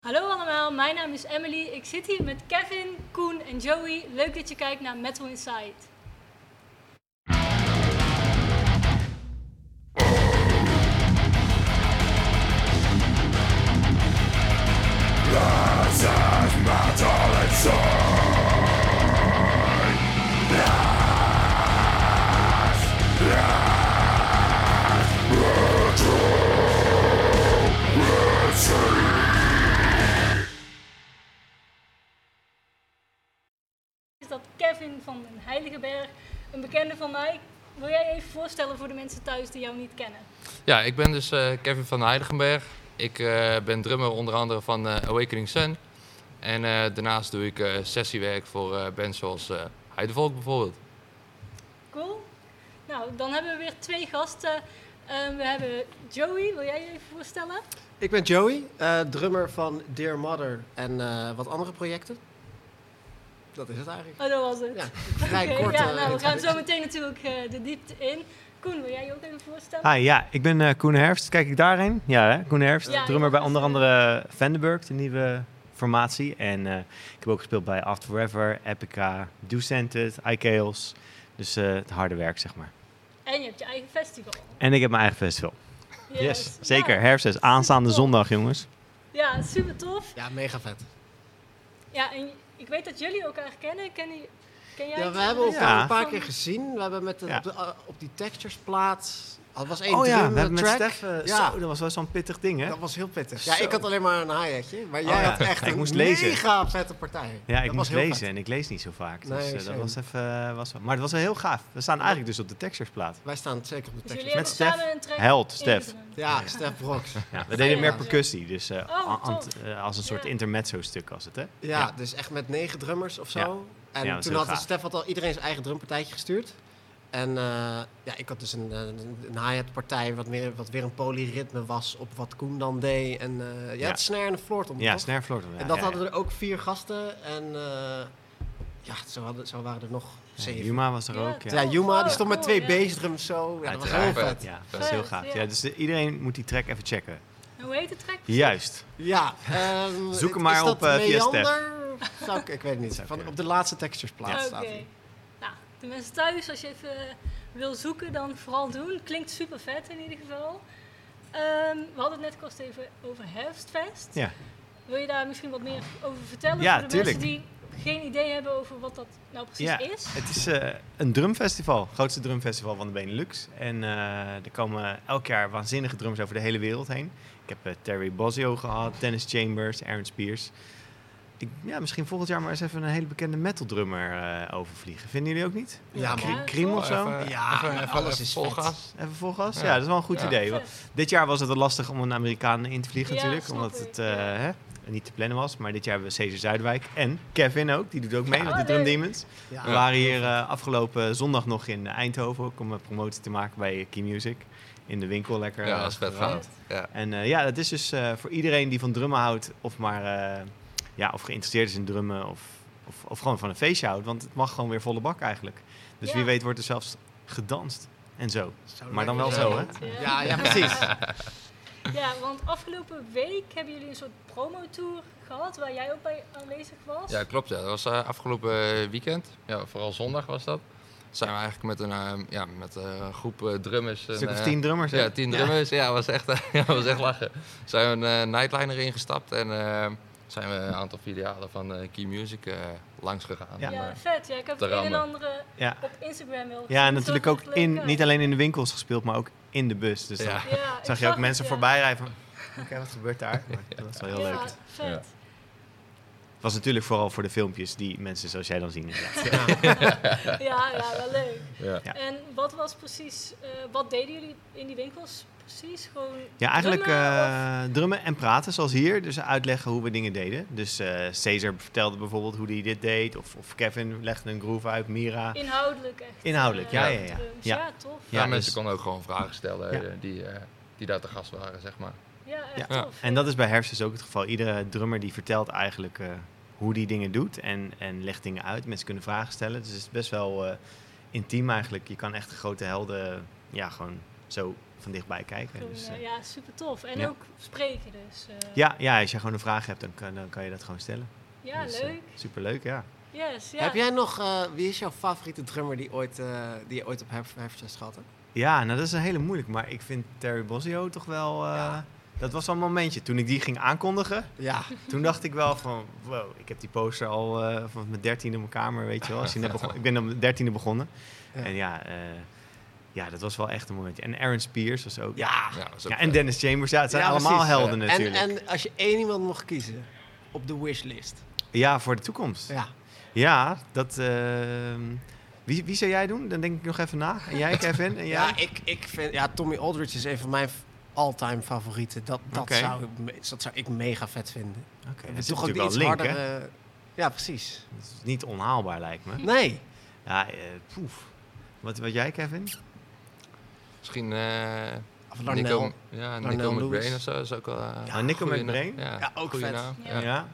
Hallo allemaal, mijn naam is Emily. Ik zit hier met Kevin, Koen en Joey. Leuk dat je kijkt naar Metal Inside. Van den Heiligenberg, een bekende van mij. Wil jij even voorstellen voor de mensen thuis die jou niet kennen? Ja, ik ben dus eh, Kevin van Heiligenberg. Ik eh, ben drummer onder andere van eh, Awakening Sun. En eh, daarnaast doe ik eh, sessiewerk voor eh, bands zoals eh Heidevolk bijvoorbeeld. Cool. Nou, dan hebben we weer twee gasten. Ehm, we hebben Joey, wil jij je even voorstellen? Ik ben Joey, eh, drummer van Dear Mother en eh, wat andere projecten. Dat is het eigenlijk. Oh, dat was het. Ja, vrij Oké, kort. ja, eh, nou, we gaan zo meteen natuurlijk eh, de diepte in. Koen, wil jij je ook even voorstellen? Hi, ja, ik ben eh, Koen Herfst. Kijk ik daarheen? Ja, hè? Koen Herfst. Ja, drummer ja, bij onder andere Vandenberg, de nieuwe formatie. En eh, ik heb ook gespeeld bij After Forever, Epica, Ducented, iChaos. Dus eh, het harde werk, zeg maar. En je hebt je eigen festival. En ik heb mijn eigen festival. Yes, Yes, zeker. Ja, Herfst is aanstaande zondag, jongens. ja super tof. Ja, mega vet. Ja, en ik weet dat jullie elkaar kennen. Ken, je, ken jij Ja, we hebben elkaar Ja. een paar keer gezien. We hebben met de, Ja. op, de, op die textures plaat. Dat was één oh ja, we hebben met. Stef... eh, Ja. Zo, dat was wel zo'n pittig ding, hè? Dat was heel pittig. Ja, Zo. ik had alleen maar een hi-hatje. Maar jij Oh ja. had echt ik een moest lezen. mega vette partij. Ja, ik dat moest was heel lezen vet. en ik lees niet zo vaak. Dus Nee, eh, dat was even... eh, was wel- maar het was wel heel gaaf. We staan eigenlijk dus op de texturesplaat. Wij staan zeker op de Dus textures. Met hebben Stef. Held, Stef. Ja, Stef Brox. Ja, we deden ja. meer percussie, dus eh, Oh, als een soort Ja. intermezzo-stuk was het, hè? Ja, dus echt met negen drummers of zo. Ja. En toen had. Stef had al iedereen zijn eigen drumpartijtje gestuurd. En eh, ja, ik had dus een, een, een hi-hat partij wat, meer, wat weer een polyritme was op wat Koen dan deed. En eh, ja, Ja. het snare en de floortom. Ja, toch? snare. En dat hadden er ook vier gasten. En eh, ja, zo, hadden, zo waren er nog zeven. Juma was er Ja, ook. Ja, Ja, Oh, Juma die oh, stond met twee ja. bassdrums zo. Ja, dat was heel vet. Ja, dat is heel gaaf. ja. Dus de- iedereen moet die track even checken. En Hoe heet de track? Juist. Ja, ehm, Zoek hem maar op, eh, via Stef. Ik, ik weet het niet. Van, op de laatste textures plaats staat hij. De mensen thuis, als je even eh, wil zoeken, dan vooral doen. Klinkt super vet in ieder geval. Ehm, we hadden het net kort even over Herfstfest. Ja. Wil je daar misschien wat meer over vertellen Ja, voor de tuurlijk. mensen die geen idee hebben over wat dat nou precies Ja, is? het is eh, een drumfestival. Het grootste drumfestival van de Benelux. En eh, er komen elk jaar waanzinnige drums over de hele wereld heen. Ik heb Terry Bozzio gehad, Dennis Chambers, Aaron Spears. Ik, ja, misschien volgend jaar maar eens even een hele bekende metal drummer eh, overvliegen. Vinden jullie ook niet? Ja, Kri- man. Kriem of zo? Even, Ja, even, even, alles even is vol vet. gas. Even vol gas? Ja. Ja. dat is wel een goed Ja. idee. Dit jaar was het lastig om een Amerikaan in te vliegen Ja, natuurlijk. Omdat ik, het eh, ja. hè, niet te plannen was. Maar dit jaar hebben we Cesar Zuidwijk en Kevin ook. Die doet ook mee Ja. met de Oh, Drum. Demons. Ja. We waren hier eh, afgelopen zondag nog in Eindhoven ook om een promotie te maken bij Key Music. In de winkel lekker. Ja, dat is vet. Ja. En eh, ja, dat is dus eh, voor iedereen die van drummen houdt of maar eh, ja, of geïnteresseerd is in drummen of, of, of gewoon van een feestje houdt. Want het mag gewoon weer volle bak eigenlijk. Dus Ja. wie weet wordt er zelfs gedanst en zo. Zou Maar dan wel zo, hè? Ja, ja, precies. Ja, want afgelopen week hebben jullie een soort promotour gehad waar jij ook bij aanwezig was. ja, klopt. Ja. Dat was eh, afgelopen weekend. Ja, vooral zondag was dat. Zijn we eigenlijk met een, eh, ja, met eh, een groep eh, drummers. Een stuk of eh, tien drummers. Ja, tien drummers. Ja, was echt, ja, was echt lachen. Zijn we een nightliner ingestapt en eh, zijn we een aantal filialen van eh, Key Music eh, langs gegaan. Ja. Ja, eh, vet. Ja, ik heb het een en andere Ja. op Instagram gezien. Ja, en natuurlijk ook in, niet alleen in de winkels gespeeld, maar ook in de bus. Dus dan Ja. Ja, zag je ook mensen ja. voorbij rijden van... Oké, wat gebeurt daar? Maar dat was wel heel ja, leuk. vet. Ja. Het was natuurlijk vooral voor de filmpjes die mensen zoals jij dan zien. Inderdaad. Ja, ja, wel leuk. ja. Ja. En wat was precies, eh, wat deden jullie in die winkels precies? Gewoon Ja, eigenlijk drummen eh, drummen en praten zoals hier. Dus uitleggen hoe we dingen deden. Dus eh Caesar vertelde bijvoorbeeld hoe hij dit deed. Of, of Kevin legde een groove uit, Mira. inhoudelijk echt? Inhoudelijk, eh, ja, ja, ja. Ja. Ja, tof. Ja, Ja, mensen dus- konden ook gewoon vragen stellen Ja. die, eh, die daar te gast waren, zeg maar. Ja, echt Ja. tof. En dat is bij Herfst dus ook het geval. Iedere drummer die vertelt eigenlijk eh, hoe die dingen doet en, en legt dingen uit. Mensen kunnen vragen stellen. Dus het is best wel eh, intiem eigenlijk. Je kan echt de grote helden ja, gewoon zo van dichtbij kijken. Dus, eh, eh, ja, super tof. En ja. ook spreken dus. eh, ja, ja, als je gewoon een vraag hebt, dan kan, dan kan je dat gewoon stellen. ja, Dus, leuk. superleuk, ja. Yes, ja. Heb jij nog, eh, wie is jouw favoriete drummer die, ooit, eh, die je ooit op Heffest gehad hebt? Ja, nou dat is een hele moeilijk, maar ik vind Terry Bozzio toch wel... eh, Ja. Dat was wel een momentje. Toen ik die ging aankondigen, Ja, toen dacht ik wel van... Wow, ik heb die poster al eh, van mijn dertiende in mijn kamer, weet je wel. Als je net begon, ik ben op mijn dertiende begonnen. Ja. En ja, eh, ja, dat was wel echt een momentje. En Aaron Spears was ook... ja. Ja, ook en. Dennis Chambers, ja, het zijn Ja, allemaal precies. helden En, natuurlijk. en als je één iemand mocht kiezen op de wishlist. Ja, voor de toekomst. Ja, Ja, dat... ehm, wie, wie zou jij doen? Dan denk ik nog even na. En jij, Kevin? En jij? ja ik, ik vind, ja, Tommy Aldridge is een van mijn all-time favorieten. Dat, dat, zou, dat zou ik mega vet vinden. Oké, We dat is toch ook natuurlijk iets link, harder. hè? eh, ja, precies. Dat is niet onhaalbaar, lijkt me. Nee. Ja, eh, poef. Wat, wat jij, Kevin? Misschien eh Of Larnell. ja, Nico. McBrain of zo. Is ook wel, eh, Ja, Nico McBrain? Ja, Ja, ook goeie vet. naam, Ja. Ja.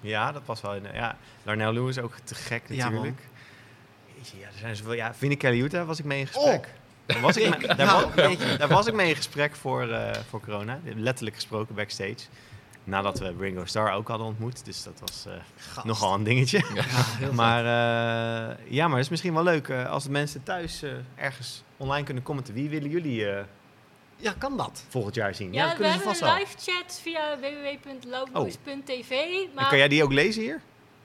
Ja, dat past wel in. Ja, Larnell Lewis ook te gek Ja, natuurlijk. Jeetje, ja, er zijn zoveel. Ja, Vinnie Caliuta was ik mee in gesprek. Daar, was ik mee, daar, was, daar was ik mee in gesprek voor, eh, voor corona. Letterlijk gesproken backstage. Nadat we Ringo Starr ook hadden ontmoet. Dus dat was eh, nogal een dingetje. Ja. Maar eh, ja, maar het is misschien wel leuk eh, als de mensen thuis eh, ergens online kunnen commenten. Wie willen jullie eh, Ja, kan dat? volgend jaar zien? Ja, dat we ze hebben vast een live chat via www.loudboys.tv. En Maar kan jij die ook lezen hier?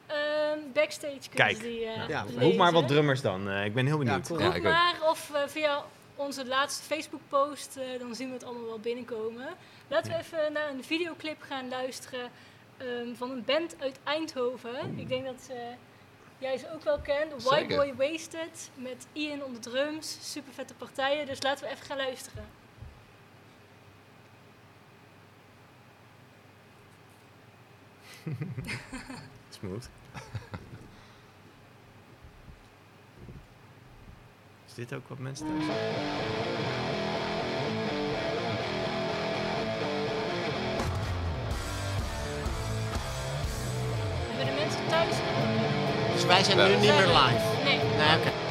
ehm, backstage kunnen Kijk. ze die eh, Ja, lezen. Roep maar wat drummers dan. eh, ik ben heel benieuwd. cool. Ja, ook. maar of via onze laatste Facebook post, eh, dan zien we het allemaal wel binnenkomen. Laten we even naar een videoclip gaan luisteren ehm, van een band uit Eindhoven. Ik denk dat eh, jij ze ook wel kent. White. Boy Wasted met Ian de drums. Super vette partijen, dus laten we even gaan luisteren. Smooth. Is dit ook wat mensen thuis? Hebben de mensen thuis? Dus wij zijn nu niet meer live. Nee. Oké. Keep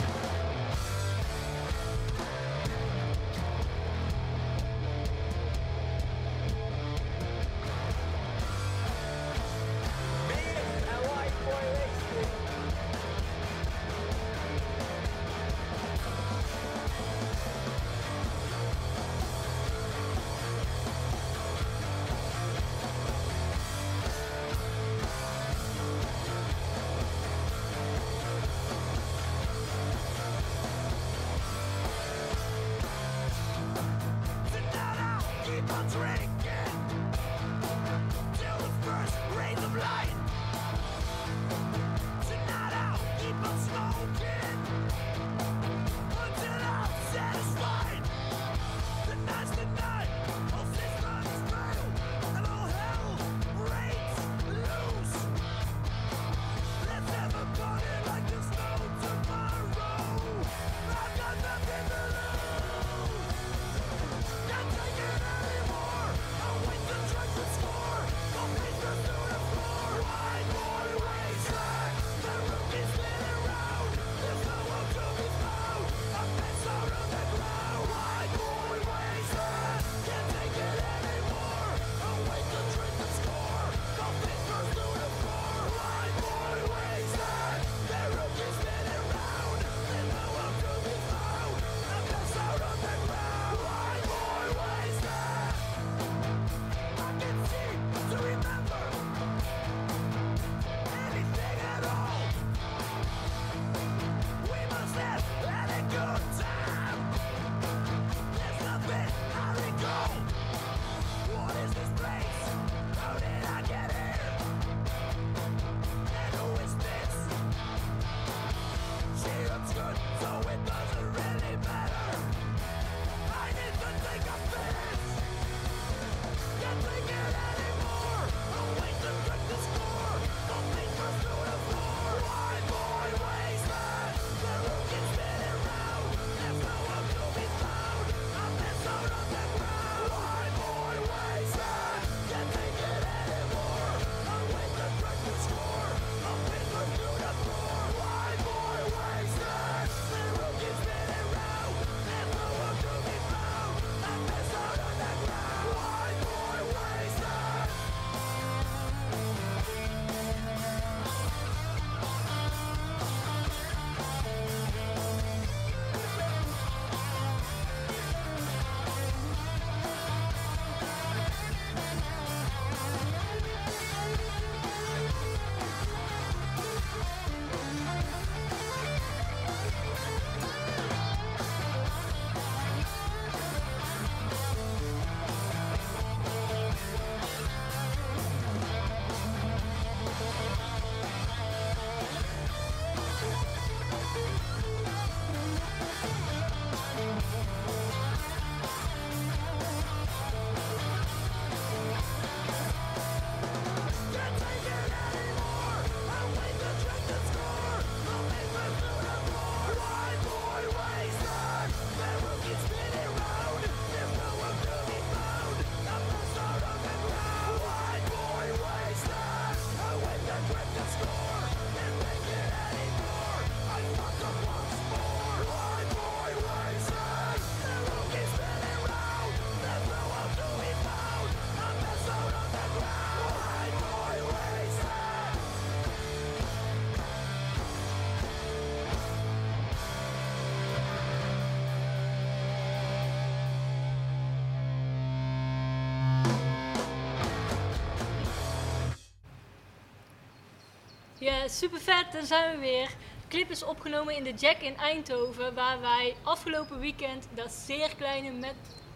super vet, daar zijn we weer. Clip is opgenomen in de Jack in Eindhoven, waar wij afgelopen weekend dat zeer kleine met,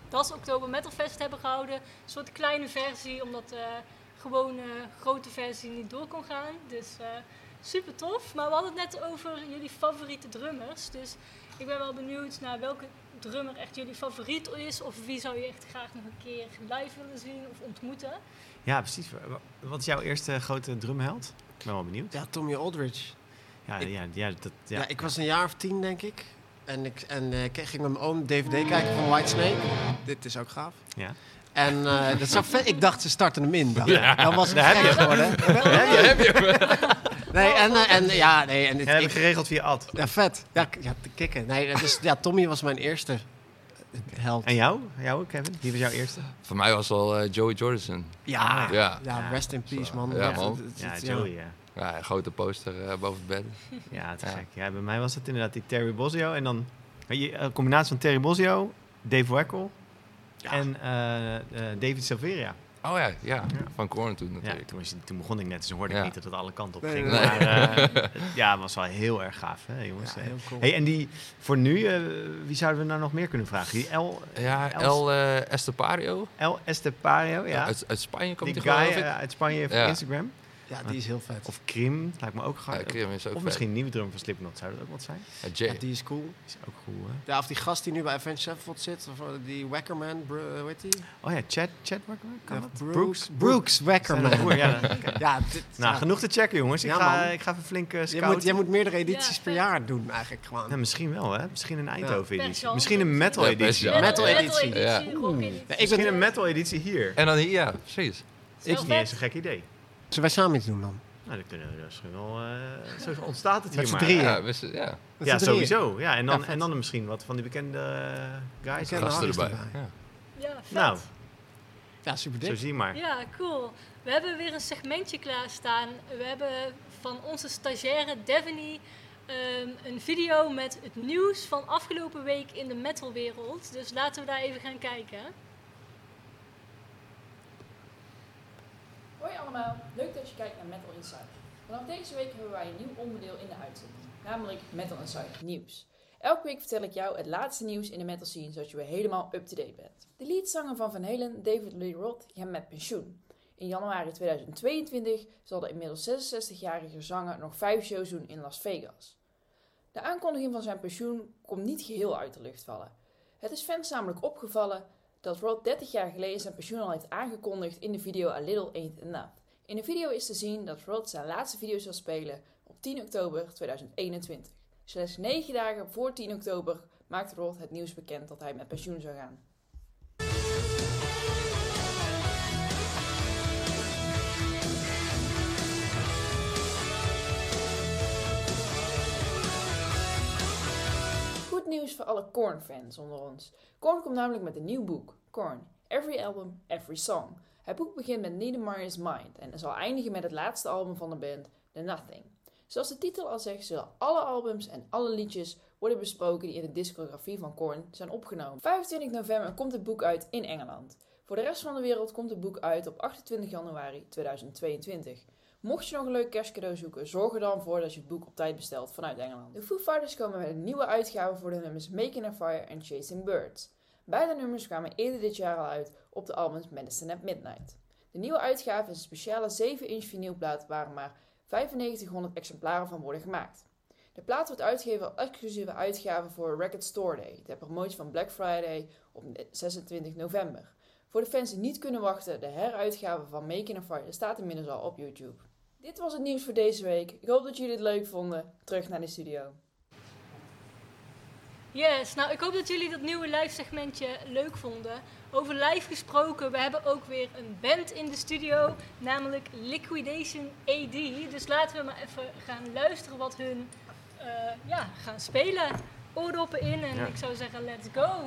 Das Oktober Metalfest hebben gehouden. Een soort kleine versie, omdat de gewone grote versie niet door kon gaan. Dus eh, super tof. Maar we hadden het net over jullie favoriete drummers. Dus ik ben wel benieuwd naar welke drummer echt jullie favoriet is. Of wie zou je echt graag nog een keer live willen zien of ontmoeten. Ja, precies. Wa- Wat is jouw eerste grote drumheld? Ik ben wel benieuwd. Ja, Tommy Aldridge. Ja, Ik- ja, ja, dat, Ja. ja. ik was een jaar of tien, denk ik. En ik, en, ik ging met mijn oom DVD kijken van Whitesnake. Dit is ook gaaf. Ja. En eh, dat zou vet. Ik dacht, ze starten hem in. Dan, Ja. dan was het Daar heb je gek geworden. Heb je. Nee, en, eh, en ja, nee, en dit, heb ik geregeld via Ad. ja, vet. Ja, ja, te kicken. Nee, dus, ja, Tommy was mijn eerste held. En jou? Jou, Kevin? Wie was jouw eerste? Voor mij was al eh, Joey Jordison. Ja, ja. Ja. ja, rest in peace, man. Ja, man. Ja, Joey, ja. Ja, een grote poster eh, boven het bed. Ja, te Ja. gek. Ja, bij mij was het inderdaad die Terry Bozzio. En dan een combinatie van Terry Bozzio, Dave Weckel Ja. en eh, eh, David Silveria. Oh ja, ja. Van Korn toen Ja, natuurlijk. toen, was, toen begon ik net, dus hoorde Ja. ik niet dat het alle kanten op Nee, ging. nee, Maar eh, ja, het was wel heel erg gaaf, hè, jongens. Ja, heel cool. Hey, en die, voor nu, eh, wie zouden we nou nog meer kunnen vragen? Die El, Ja, Els- El eh, Estepario. El Estepario, ja. Uit, uit Spanje komt die hij guy geloof ik. eh, uit Spanje van. Instagram. Ja, die is heel vet. Of Krim, lijkt me ook gaaf. Krim is ook of vet. misschien een nieuwe drum van Slipknot, zou dat ook wat zijn? Ja, Jay. Ja, die is cool. Is ook cool, hè? Ja, of die gast die nu bij Avenged Sevenfold zit, of eh, die Wackerman, Bru- hoe heet die? Oh ja, Chad, Chad Walker, kan Ja, dat? Brooks, Brooks Wackerman. Ja, Nou, ja. genoeg te checken, jongens. Ik, Ja, ga, ik ga even flink uh, Jij scouten. moet, jij moet meerdere edities Ja, per jaar doen, eigenlijk gewoon. Ja, misschien wel, hè? Misschien een Eindhoven-editie. Misschien een Ja, metal-editie. per genre. Metal editie. Ja. rock editie. Ja, ik Misschien een metal-editie hier. En dan hier, ja, precies. Is niet eens een gek idee. Zullen wij samen iets doen dan? Nou, dat kunnen we wel... eh, zo ontstaat het Met hier maar. drieën. Ja, je- ja. Met Ja, sowieso. Ja, en, dan, Ja, en dan misschien wat van die bekende eh, guys. Bekende Gasten erbij. erbij. Ja. Ja, vet. Nou, Ja, super zo dik. zie je maar. Ja, cool. We hebben weer een segmentje klaarstaan. We hebben van onze stagiaire Devony ehm, een video met het nieuws van afgelopen week in de metalwereld. Dus laten we daar even gaan kijken. Hoi allemaal, leuk dat je kijkt naar Metal Insight. Vanaf deze week hebben wij een nieuw onderdeel in de uitzending, namelijk Metal Insight Nieuws. Elke week vertel ik jou het laatste nieuws in de metal scene, zodat je weer helemaal up-to-date bent. De leadzanger van Van Halen, David Lee Roth, gaat met pensioen. In januari 2022 zal de inmiddels 66-jarige zanger nog 5 shows doen in Las Vegas. De aankondiging van zijn pensioen komt niet geheel uit de lucht vallen. Het is fans namelijk opgevallen dat Roth 30 jaar geleden zijn pensioen al heeft aangekondigd in de video A Little Ain't Enough. In de video is te zien dat Roth zijn laatste video zal spelen op 10 oktober 2021. Slechts 9 dagen voor 10 oktober maakte Roth het nieuws bekend dat hij met pensioen zou gaan. Nieuws voor alle Korn-fans onder ons. Korn komt namelijk met een nieuw boek, Korn, Every Album, Every Song. Het boek begint met Niedermeyer's Mind en zal eindigen met het laatste album van de band, The Nothing. Zoals de titel al zegt, zullen alle albums en alle liedjes worden besproken die in de discografie van Korn zijn opgenomen. 25 november komt het boek uit in Engeland. Voor de rest van de wereld komt het boek uit op 28 januari 2022. Mocht je nog een leuk kerstcadeau zoeken, zorg er dan voor dat je het boek op tijd bestelt vanuit Engeland. De Foo Fighters komen met een nieuwe uitgave voor de nummers Making a Fire en Chasing Birds. Beide nummers kwamen eerder dit jaar al uit op de albums Medicine at Midnight. De nieuwe uitgave is een speciale 7-inch vinylplaat waar maar 9500 exemplaren van worden gemaakt. De plaat wordt uitgegeven als exclusieve uitgave voor Record Store Day, ter promotie van Black Friday op 26 november. Voor de fans die niet kunnen wachten, de heruitgave van Making a Fire staat inmiddels al op YouTube. Dit was het nieuws voor deze week. Ik hoop dat jullie het leuk vonden. Terug naar de studio. Yes, nou ik hoop dat jullie dat nieuwe live segmentje leuk vonden. Over live gesproken, we hebben ook weer een band in de studio, namelijk Liquidation AD. Dus laten we maar even gaan luisteren wat hun eh, ja, gaan spelen. Oordoppen in en Ja. ik zou zeggen let's go.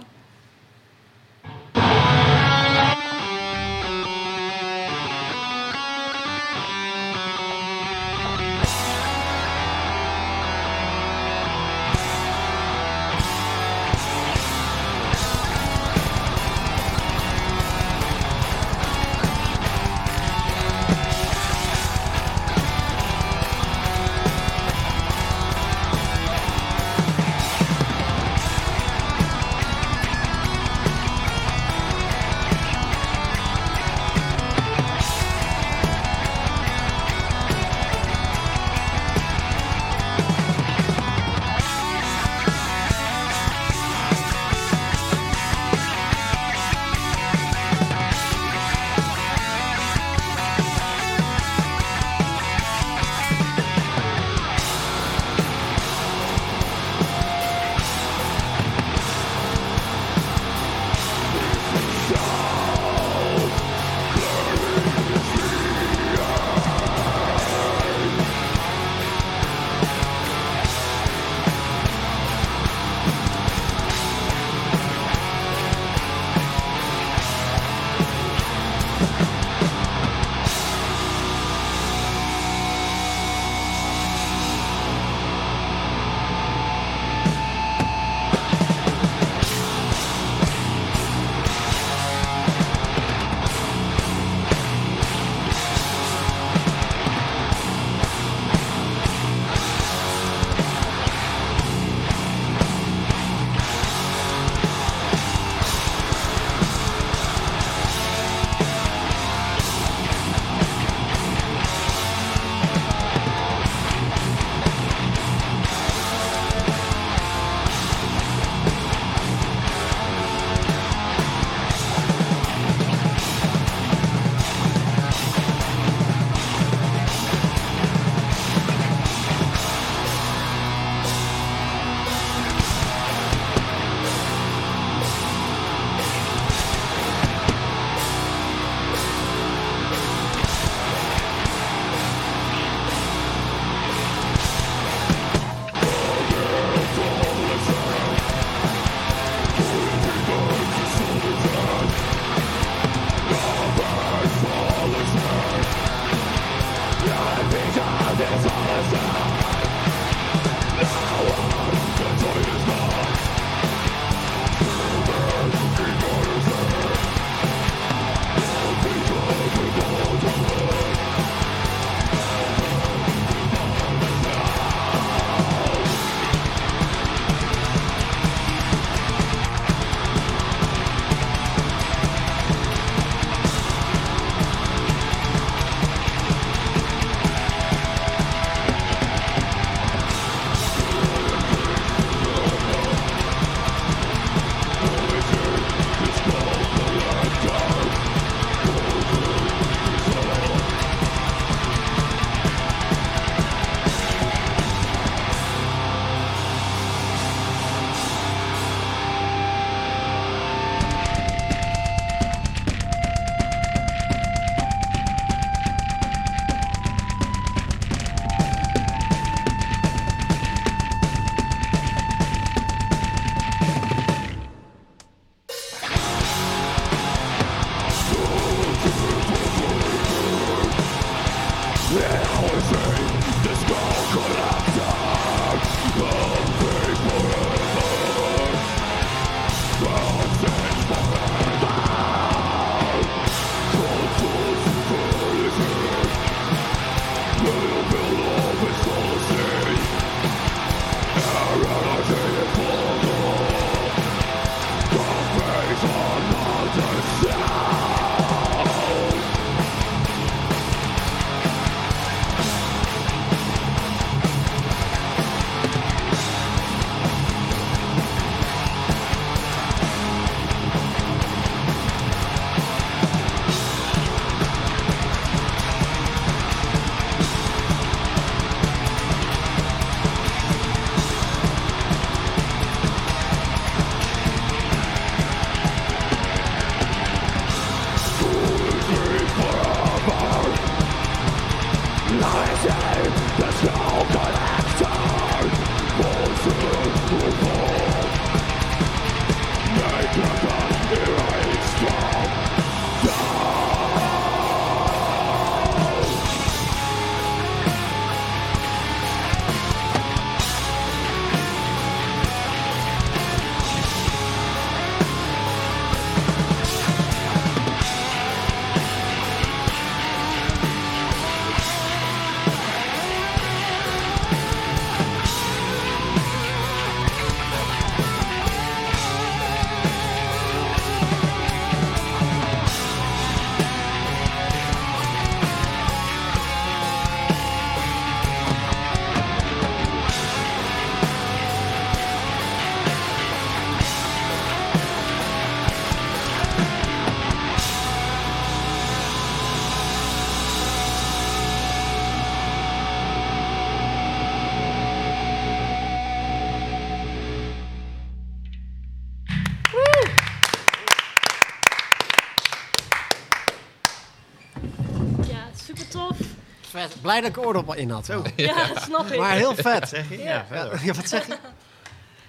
Vet. Blij dat ik oordop in had. wel. Ja, snap ik. Maar heel vet. Zeg je? Ja. Verder. Ja, wat zeg je?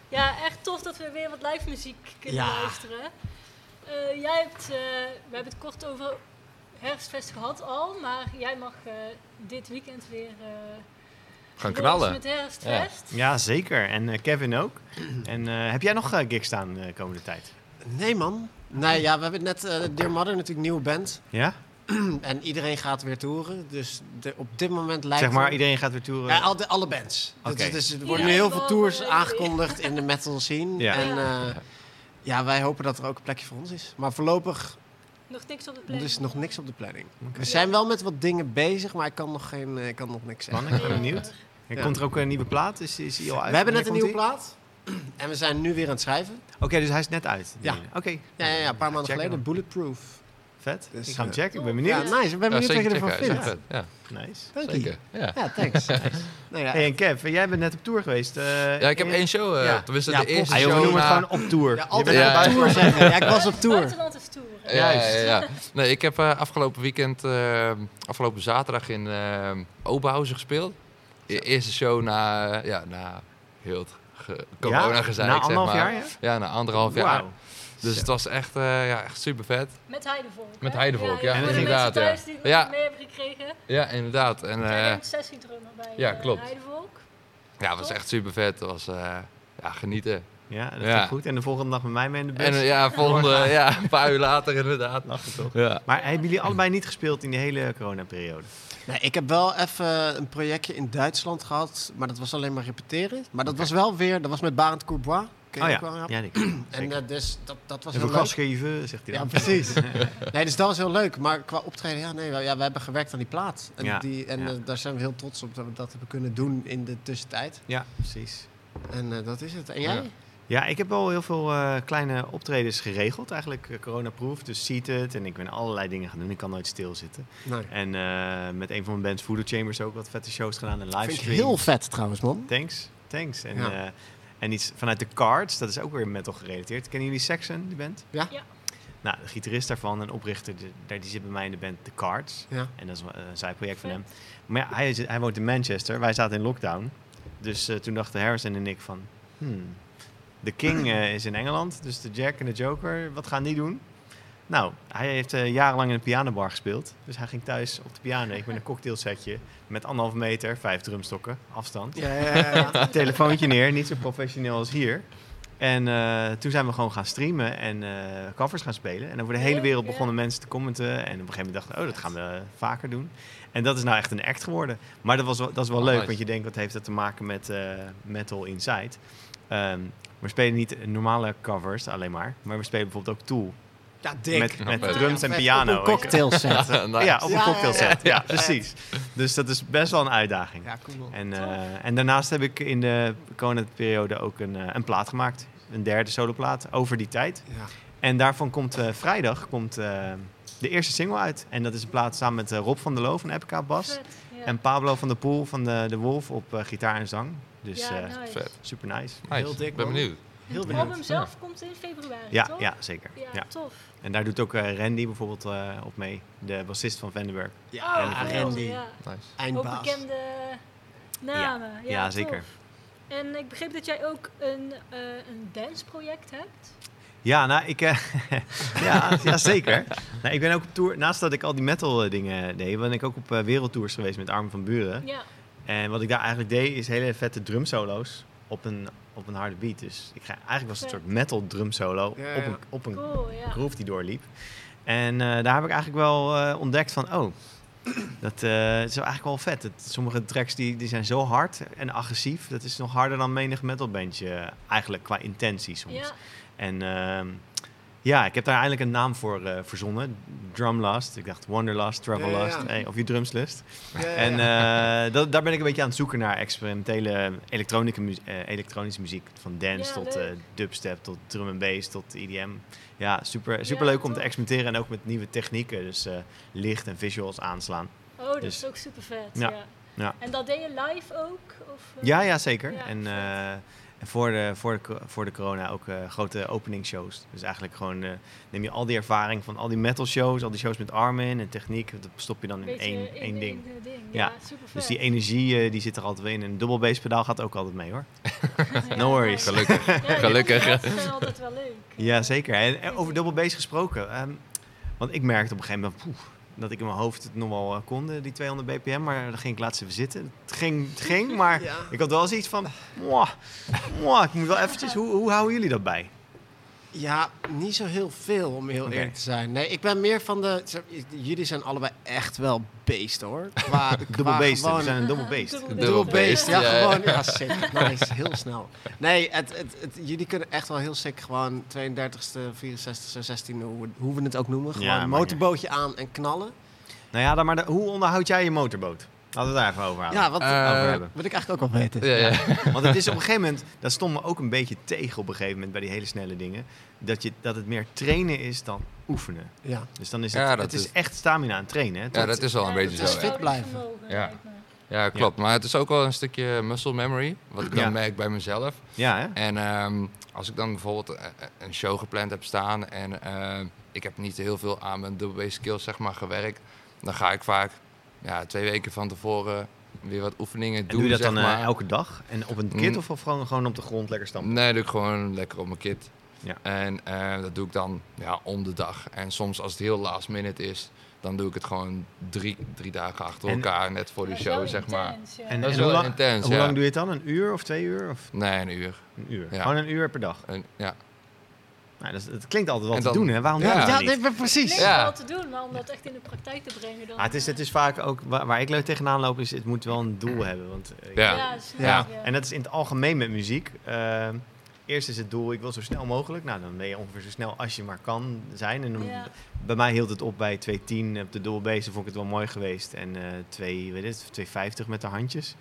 Ja, echt tof dat we weer wat live muziek kunnen Ja. luisteren. Eh, jij hebt, eh, we hebben het kort over herfstfest gehad al, maar jij mag eh, dit weekend weer eh Gaan knallen. met herfstfest. Ja, zeker. En eh, Kevin ook. En eh, heb jij nog eh, gigs staan de komende tijd? Nee, man. Nee, ja, we hebben net eh Dear Mother, natuurlijk nieuwe band. Ja? En iedereen gaat weer toeren. Dus de, op dit moment lijkt Zeg maar, het- iedereen gaat weer toeren. Ja, al de, alle bands. Oké. Dus, dus er Ja, worden nu heel veel tours eh, aangekondigd in de metal scene. Ja. En Ja. eh, ja, wij hopen dat er ook een plekje voor ons is. Maar voorlopig Nog niks op de er planning. is nog niks op de planning. We zijn wel met wat dingen bezig, maar ik kan nog, geen, eh, ik kan nog niks zeggen. Spannend, ik ben benieuwd. Er Ja. komt er ook een nieuwe plaat? Is, is die al uit? We hebben net een nieuwe plaat. En we zijn nu weer aan het schrijven. Oké, dus hij is net uit. Ja. Oké. Ja, ja, ja een paar maanden geleden. Bulletproof. Vet. Dus, ik ga hem eh, checken. Ik ben Ja, benieuwd. nice. Ik ben Ja, benieuwd wat je ervan vindt. Ja, Nice. Dank je. Ja. Ja, thanks. nou ja, Hey, en Kev, jij bent net op tour geweest. eh, Ja, ik heb één show. eh Ja. tenminste, Ja, de eerste Ah, joh, we show noemen het gewoon op tour. ja, Je altijd bent Ja, op tour zeggen. Ja, ik was op tour. Buitenland is tour. Ja, Juist. ja, ja. Nee, ik heb eh, afgelopen weekend, eh, afgelopen zaterdag in eh Oberhausen gespeeld. E eerste show na, ja, na heel het ge- corona Ja? gezeik, Na zeg maar. jaar, ja? Ja, na anderhalf jaar. Dus Zo. het was echt, eh, ja, echt super vet. Met heidevolk. Met heidevolk, ja, inderdaad, ja. die Ja. mee hebben gekregen. Ja, inderdaad. En Jij eh, bent sessiedrummer bij ja, eh, klopt. heidevolk. ja, het was echt super vet. Het was eh, ja, genieten. Ja, dat Ja. ging goed. En de volgende dag met mij mee in de bus. En eh, ja, volgende, ja, een paar uur later inderdaad. Lachen toch? Ja. Maar hebben jullie allebei niet gespeeld in die hele coronaperiode? Nee, ik heb wel even een projectje in Duitsland gehad, maar dat was alleen maar repeteren. Maar dat was wel weer, dat was met Barend Courbois. Oh ja, ja. ja En eh, dus dat, dat was Even heel gas leuk. geven, zegt hij Ja, dan. precies. nee, dus dat was heel leuk. Maar qua optreden, ja, nee, we, ja, we hebben gewerkt aan die plaat. En, Ja, die, en ja. eh, daar zijn we heel trots op dat we dat hebben kunnen doen in de tussentijd. Ja, precies. En eh, dat is het. En jij? Ja. Ja, ik heb wel heel veel eh, kleine optredens geregeld, eigenlijk uh, coronaproof. Dus seated en ik ben allerlei dingen gaan doen. Ik kan nooit stilzitten. Nee. En eh, met een van mijn bands, Voodoo Chambers, ook wat vette shows gedaan en Vind ik heel vet trouwens, man. Thanks, thanks. En, Ja. Eh, en iets vanuit de Cards, dat is ook weer metal gerelateerd. Kennen jullie Saxon, die band? Ja. Ja. Nou, de gitarist daarvan en oprichter, de, daar, die zit bij mij in de band The Cards. Ja. En dat is een een zijproject van hem. Maar ja, hij, is- hij woont in Manchester. Wij zaten in lockdown. Dus eh, toen dachten Harrison en ik van... Hmm, de King eh, is in Engeland, dus de Jack en de Joker, wat gaan die doen? Nou, hij heeft eh, jarenlang in een pianobar gespeeld. Dus hij ging thuis op de piano. Ik met een cocktailsetje met anderhalf meter, vijf drumstokken, afstand. Ja, ja, ja, ja. Telefoontje neer, niet zo professioneel als hier. En eh, toen zijn we gewoon gaan streamen en eh, covers gaan spelen. En over de hele wereld begonnen mensen te commenten. En op een gegeven moment dachten we, oh, dat gaan we vaker doen. En dat is nou echt een act geworden. Maar dat, was wel, dat is wel Oh, leuk, nice. want je denkt, wat heeft dat te maken met eh, Metal Inside? Ehm, we spelen niet normale covers alleen maar, maar we spelen bijvoorbeeld ook Tool. Ja, dik. Met, drums en piano. Op een cocktailset. Nice. Ja, op een Ja, ja, cocktailset. ja. Ja, precies. Dus dat is best wel een uitdaging. Ja, cool. En, eh, en daarnaast heb ik in de coronaperiode ook een, eh, een plaat gemaakt. Een derde soloplaat over die tijd. Ja. En daarvan komt eh, vrijdag komt, eh, de eerste single uit. En dat is een plaat samen met Rob van der Loo van Epica Bas. Vet, ja. En Pablo van der Poel van de, de Wolf op eh, gitaar en zang. Dus ja, eh, nice. vet. super nice. Nice. Heel dik, Ik ben man. benieuwd. Heel Het album zelf komt in februari, Ja, toch? ja zeker. Ja, Ja. tof. En daar doet ook eh, Randy bijvoorbeeld eh, op mee. De bassist van Vandenberg. Ja, Oh, cool, Randy. Ja. Nice. Ook Eindbaas. bekende namen. Ja, Ja, tof. zeker. En ik begreep dat jij ook een, eh een danceproject hebt. Ja, nou, ik... eh, ja, ja, zeker. Nou, ik ben ook op tour... Naast dat ik al die metal dingen deed... ben ik ook op wereldtours geweest met Armin van Buren. Ja, En wat ik daar eigenlijk deed... is hele vette drumsolo's op een, op een harde beat. Dus ik ga, eigenlijk was het een soort metal drumsolo... Ja, op een, op een cool. Ja. groove die doorliep. En eh, daar heb ik eigenlijk wel eh, ontdekt van... Oh, dat eh, is wel eigenlijk wel vet. Sommige tracks die, die zijn zo hard en agressief. Dat is nog harder dan menig metalbandje. eh, eigenlijk qua intentie soms. Ja, En ehm, ja, ik heb daar eindelijk een naam voor eh, verzonnen. Drumlust. Ik dacht Wanderlust, Travellust. Ja, ja. Hey, of je drumslust. Ja, ja, En eh, dat, daar ben ik een beetje aan het zoeken naar experimentele elektronische, mu- eh, elektronische muziek. Van dance Ja, tot eh, dubstep, tot drum and bass, tot EDM. Ja, super, super Ja, leuk om te experimenteren en ook met nieuwe technieken. Dus eh, licht en visuals aanslaan. oh, dat Dus- is ook super vet. Ja, Ja. ja. En dat deed je live ook? Of? Ja, ja, zeker. Ja, en eh, en voor, de, voor, de, voor de corona ook eh, grote opening shows. Dus eigenlijk gewoon eh, neem je al die ervaring van al die metal shows, al die shows met Armin en techniek, dat stop je dan in Beetje één, één ding. Ja, Ja, super vet. Dus die energie eh, die zit er altijd wel in. En een dubbel basspedaal gaat ook altijd mee hoor. no worries. Gelukkig. Ja, Gelukkig. Dat zijn altijd wel leuk. Ja, zeker. En, en over dubbel bass gesproken. ehm, want ik merkte op een gegeven moment poeh, dat ik in mijn hoofd het nog wel eh, kon, eh, die 200 bpm. Maar dan ging ik laatst even zitten. Het ging, het ging maar Ja. ik had wel zoiets van... Mwah, mwah, ik moet wel eventjes... Hoe, hoe houden jullie dat bij? Ja, niet zo heel veel om heel eerlijk te zijn. Nee, ik ben meer van de. Jullie zijn allebei echt wel beest hoor. Qua, Dubbel qua beest. We gewoon- zijn een dubbel beest. Dubbel beest, ja, gewoon. Ja, sick. Nice, heel snel. Nee, het, het, het, jullie kunnen echt wel heel sick gewoon 32e, 64e, 16e, hoe, we- hoe we het ook noemen. Gewoon Ja, een motorbootje aan en knallen. Nou ja, dan maar de- hoe onderhoud jij je motorboot? Laten we het daar even over. Ja, wat Eh, over hebben. wil ik eigenlijk ook wel weten. Ja, ja. Want het is op een gegeven moment... Dat stond me ook een beetje tegen op een gegeven moment bij die hele snelle dingen. Dat, je, dat het meer trainen is dan oefenen. Ja. Dus dan is het, Ja, dat het is is- echt stamina aan trainen. Hè? ja, dat is wel een Ja, beetje zo. fit blijven. Ja. Ja, klopt. Maar het is ook wel een stukje muscle memory. Wat ik dan Ja. merk bij mezelf. Ja, hè? En ehm, als ik dan bijvoorbeeld eh, een show gepland heb staan en eh, ik heb niet heel veel aan mijn double skills zeg maar, gewerkt, dan ga ik vaak ja, twee weken van tevoren weer wat oefeningen En doen. doe je dat zeg dan eh, maar. elke dag? En op een kit Mm. of, of gewoon, gewoon op de grond lekker stampen? Nee, doe ik gewoon lekker op mijn kit. Ja. En eh, dat doe ik dan ja, om de dag. En soms als het heel last minute is, dan doe ik het gewoon drie, drie dagen achter En- elkaar, net voor de show, zeg maar. intens, ja. En, Dat is en wel lang, intens, hoe ja. lang doe je het dan? Een uur of twee uur? Of Nee, een uur. een uur? Ja. Gewoon een uur per dag. En, ja. Nou, dat, het klinkt altijd wel te doen, hè? Waarom Ja. doen we dat Ja, niet? precies. Klinkt Ja. wel te doen, maar om dat echt in de praktijk te brengen dan... Ah, het, is, het eh, is vaak ook, waar, waar ik leuk tegenaan loop, is het moet wel een doel hebben. Want, eh, Ja. Ja, snap Ja. ik, ja. En dat is in het algemeen met muziek. Eh, eerst is het doel, ik wil zo snel mogelijk. Nou, dan ben je ongeveer zo snel als je maar kan zijn. En dan, Ja. bij mij hield het op bij 2.10 op de doelbase. vond ik het wel mooi geweest. En eh 2, weet het, 2.50 met de handjes.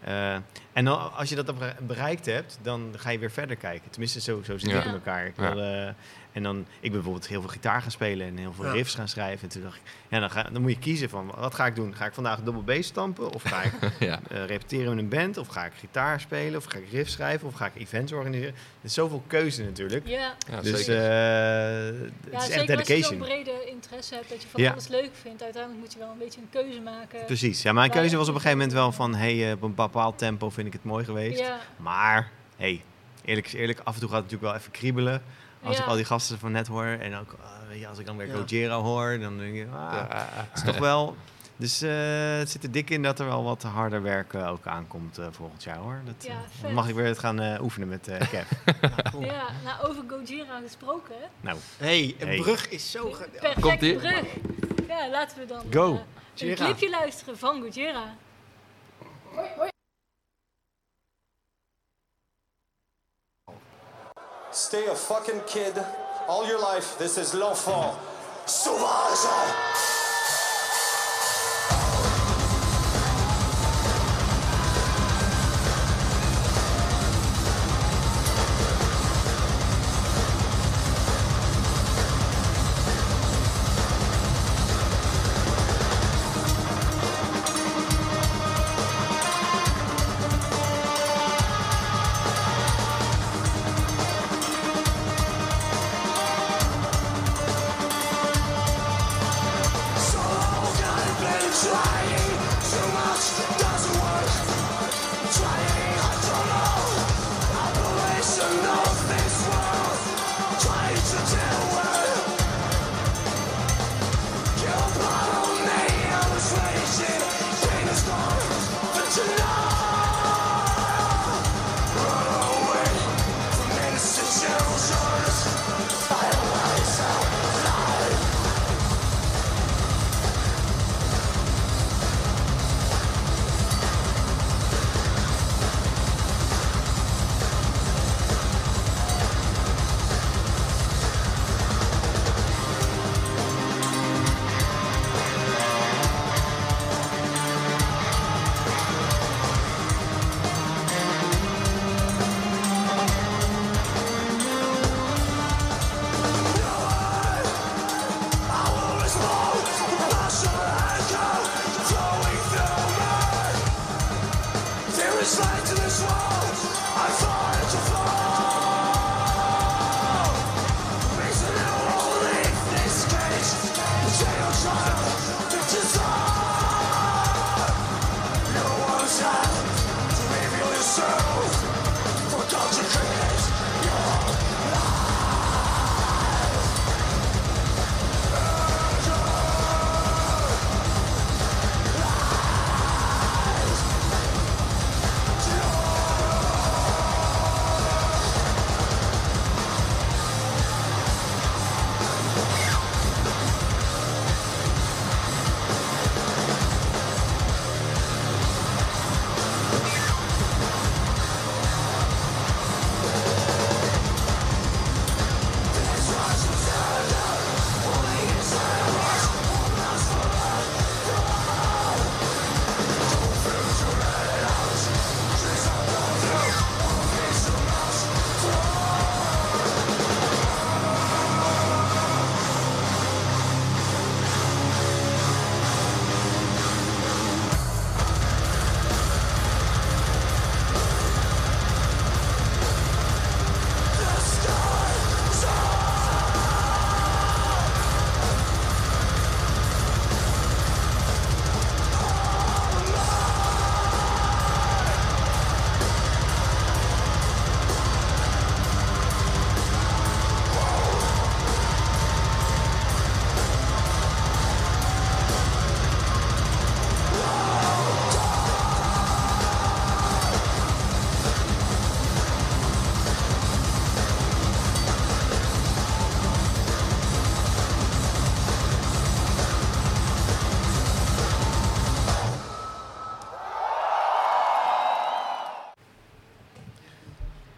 Eh, en dan, als je dat dan bereikt hebt, dan ga je weer verder kijken. Tenminste, zo, zo zit Ja. ik in elkaar. Ik Ja. wil, eh, en dan, ik ben bijvoorbeeld heel veel gitaar gaan spelen en heel veel Ja. riffs gaan schrijven. En toen dacht ik, ja, dan, ga, dan moet je kiezen van, wat ga ik doen? Ga ik vandaag dubbel bass stampen? Of ga ik ja. eh, repeteren met een band? Of ga ik gitaar spelen? Of ga ik riffs schrijven? Of ga ik events organiseren? Er is zoveel keuze natuurlijk. Ja, ja dus eh, het ja is echt zeker als je zo'n dedication. brede interesse hebt, dat je van Ja. alles leuk vindt. Uiteindelijk moet je wel een beetje een keuze maken. Precies. Ja, mijn keuze was op een gegeven moment wel van... hey, eh, op een bepaald tempo vind ik het mooi geweest. Ja, Maar, hey, eerlijk is eerlijk, af en toe gaat het natuurlijk wel even kriebelen. Als Ja. ik al die gasten van net hoor en ook ah, weet je, als ik dan weer Ja. Gojira hoor, dan denk je, ah, Ja. het is toch wel... Dus eh, het zit er dik in dat er wel wat harder werken ook aankomt eh, volgend jaar hoor. Dat, Ja, eh, mag ik weer het gaan eh, oefenen met eh Kev. Ja, cool. ja, nou over Gojira gesproken, nou, hey, een Hey. brug is zo... ge- ja. perfecte Komt-ie? brug. Ja, laten we dan Go. een clipje luisteren van Gojira. Stay a fucking kid all your life. This is l'enfant sauvage.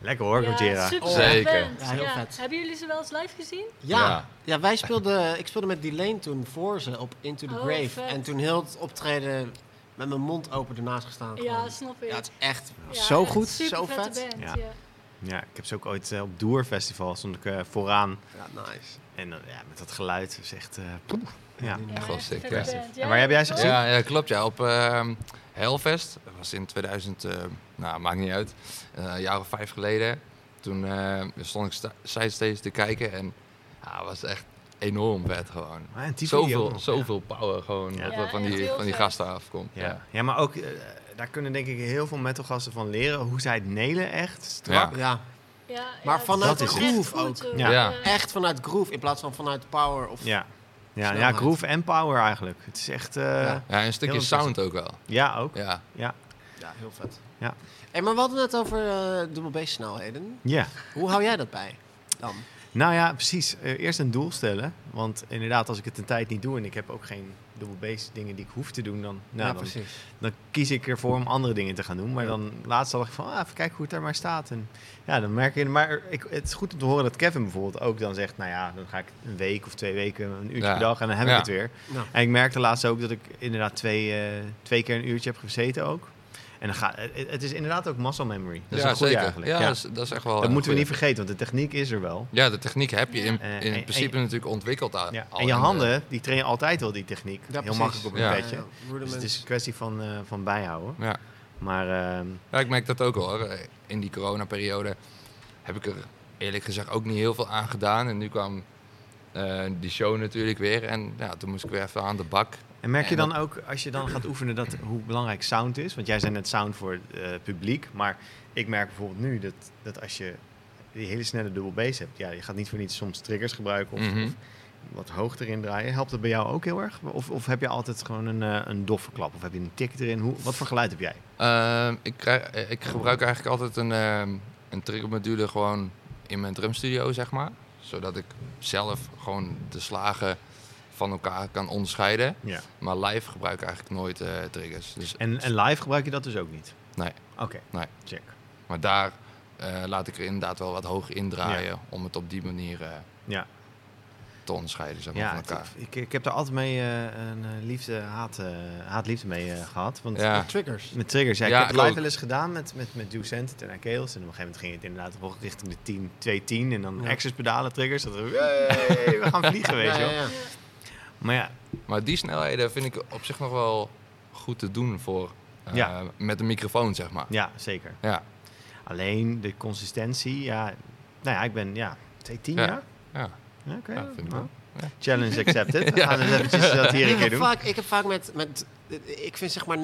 Lekker hoor, Gojira. super Zeker. Ja, heel vet. Hebben jullie ze wel eens live gezien? Ja, Ja. ja. wij speelden, ik speelde met Delane toen voor ze op Into the Oh, Grave. vet. En toen heel het optreden met mijn mond open ernaast gestaan. Ja, gewoon. snap ik. ja, het is echt Ja, zo echt goed, super zo vet. Band, Ja. ja. Ja, ik heb ze ook ooit eh, op Doer Festival stond ik eh, vooraan. Ja, nice. En dan, ja, met dat geluid is echt... eh, poeh. ja. Ja, Echt wel sick. En waar heb jij ze gezien? Ja, ja, klopt. Ja, op ehm Hellfest. Dat was in 2000, eh, nou, maakt niet uit. Eh, een jaar of vijf geleden. Toen eh, stond ik sta- sidestage te kijken en ja, het was echt enorm vet gewoon. Ah, en Zoveel, nog, zoveel power gewoon Ja. wat Ja, er van die, van die gasten afkomt. Ja. Ja. ja, maar ook eh, daar kunnen denk ik heel veel metalgasten van leren hoe zij het nelen echt strak. Ja, Ja, Maar ja, vanuit echt groove ook. Ja. Ja. echt vanuit groove in plaats van vanuit power. Of, Ja, ja, ja groove en power eigenlijk. Het is echt... eh, Ja. ja. Ja, een stukje sound ook wel. ook. Ja. Ja, heel vet. Ja. Hey, maar we hadden het over eh dubbel snelheden. Ja. Hoe hou jij dat bij dan? Nou ja, precies. Eh, eerst een doel stellen. Want inderdaad, als ik het een tijd niet doe en ik heb ook geen bass dingen die ik hoef te doen, dan, nou, dan, dan kies ik ervoor om andere dingen te gaan doen. Maar dan laatst dacht ik van, ah, even kijken hoe het er maar staat. En ja, dan merk je, maar ik, het is goed om te horen dat Kevin bijvoorbeeld ook dan zegt, nou ja, dan ga ik een week of twee weken, een uurtje Ja. per dag en dan heb ik Ja. het weer. Ja. En ik merkte laatst ook dat ik inderdaad twee, eh, twee keer een uurtje heb gezeten ook. En dan gaat, het, is inderdaad ook muscle memory. Dat is ja, een goeie zeker. eigenlijk. Ja, Ja. Dat, is, dat is echt wel Dat een moeten we niet vergeten, want de techniek is er wel. Ja, de techniek heb je in, Eh, in en- principe en- natuurlijk ontwikkeld al. Ja. al En je de- handen, die trainen altijd wel die techniek. Ja, Heel precies. makkelijk op een. Ja, Dus het is een kwestie van, eh, van bijhouden. Ja. Maar ehm, Ja, ik merk dat ook wel hoor. In die coronaperiode heb ik er eerlijk gezegd ook niet heel veel aan gedaan. En nu kwam eh, die show natuurlijk weer. En ja, toen moest ik weer even aan de bak. En merk je dan ook, als je dan gaat oefenen, dat, hoe belangrijk sound is? Want jij zei net sound voor het eh, publiek. Maar ik merk bijvoorbeeld nu dat, dat als je die hele snelle dubbel bass hebt... Ja, je gaat niet voor niets soms triggers gebruiken of, Mhm. of wat hoog erin draaien. Helpt dat bij jou ook heel erg? Of, of heb je altijd gewoon een, eh, een doffe klap? Of heb je een tik erin? Hoe, wat voor geluid heb jij? Ehm, ik, krijg, eh, ik gebruik eigenlijk altijd een, ehm een triggermodule gewoon in mijn drumstudio, zeg maar. Zodat ik zelf gewoon de slagen van elkaar kan onderscheiden. Ja. Maar live gebruik ik eigenlijk nooit eh, triggers. Dus, En, en live gebruik je dat dus ook niet? Nee. Oké, Nee. check. Maar daar eh, laat ik er inderdaad wel wat hoog indraaien om het op die manier eh, Ja. te onderscheiden zeg maar, Ja, van het- elkaar. ik, ik heb daar altijd mee een eh, liefde, haat, eh, haat-liefde mee eh, gehad. Want Ja. Triggers. met triggers, ja, Ja, ik heb het ik live wel eens gedaan met, met, met Due Cent en Achilles. En op een gegeven moment ging het inderdaad wel richting de 10, 210 en dan Ja. access pedalen triggers. Dat we, "Hey, we gaan vliegen, weet je Ja, wel. Maar ja, Maar die snelheden vind ik op zich nog wel goed te doen voor eh, Ja. met een microfoon, zeg maar. ja, zeker. Ja, Alleen de consistentie, ja, nou ja, ik ben, ja, 210 Ja. jaar. ja, Ja, oké. ja vind ik nou, wel. Challenge accepted. We gaan eens eventjes dat hier een ik, keer heb doen. vaak, ik heb vaak met, met... Ik vind zeg maar 90%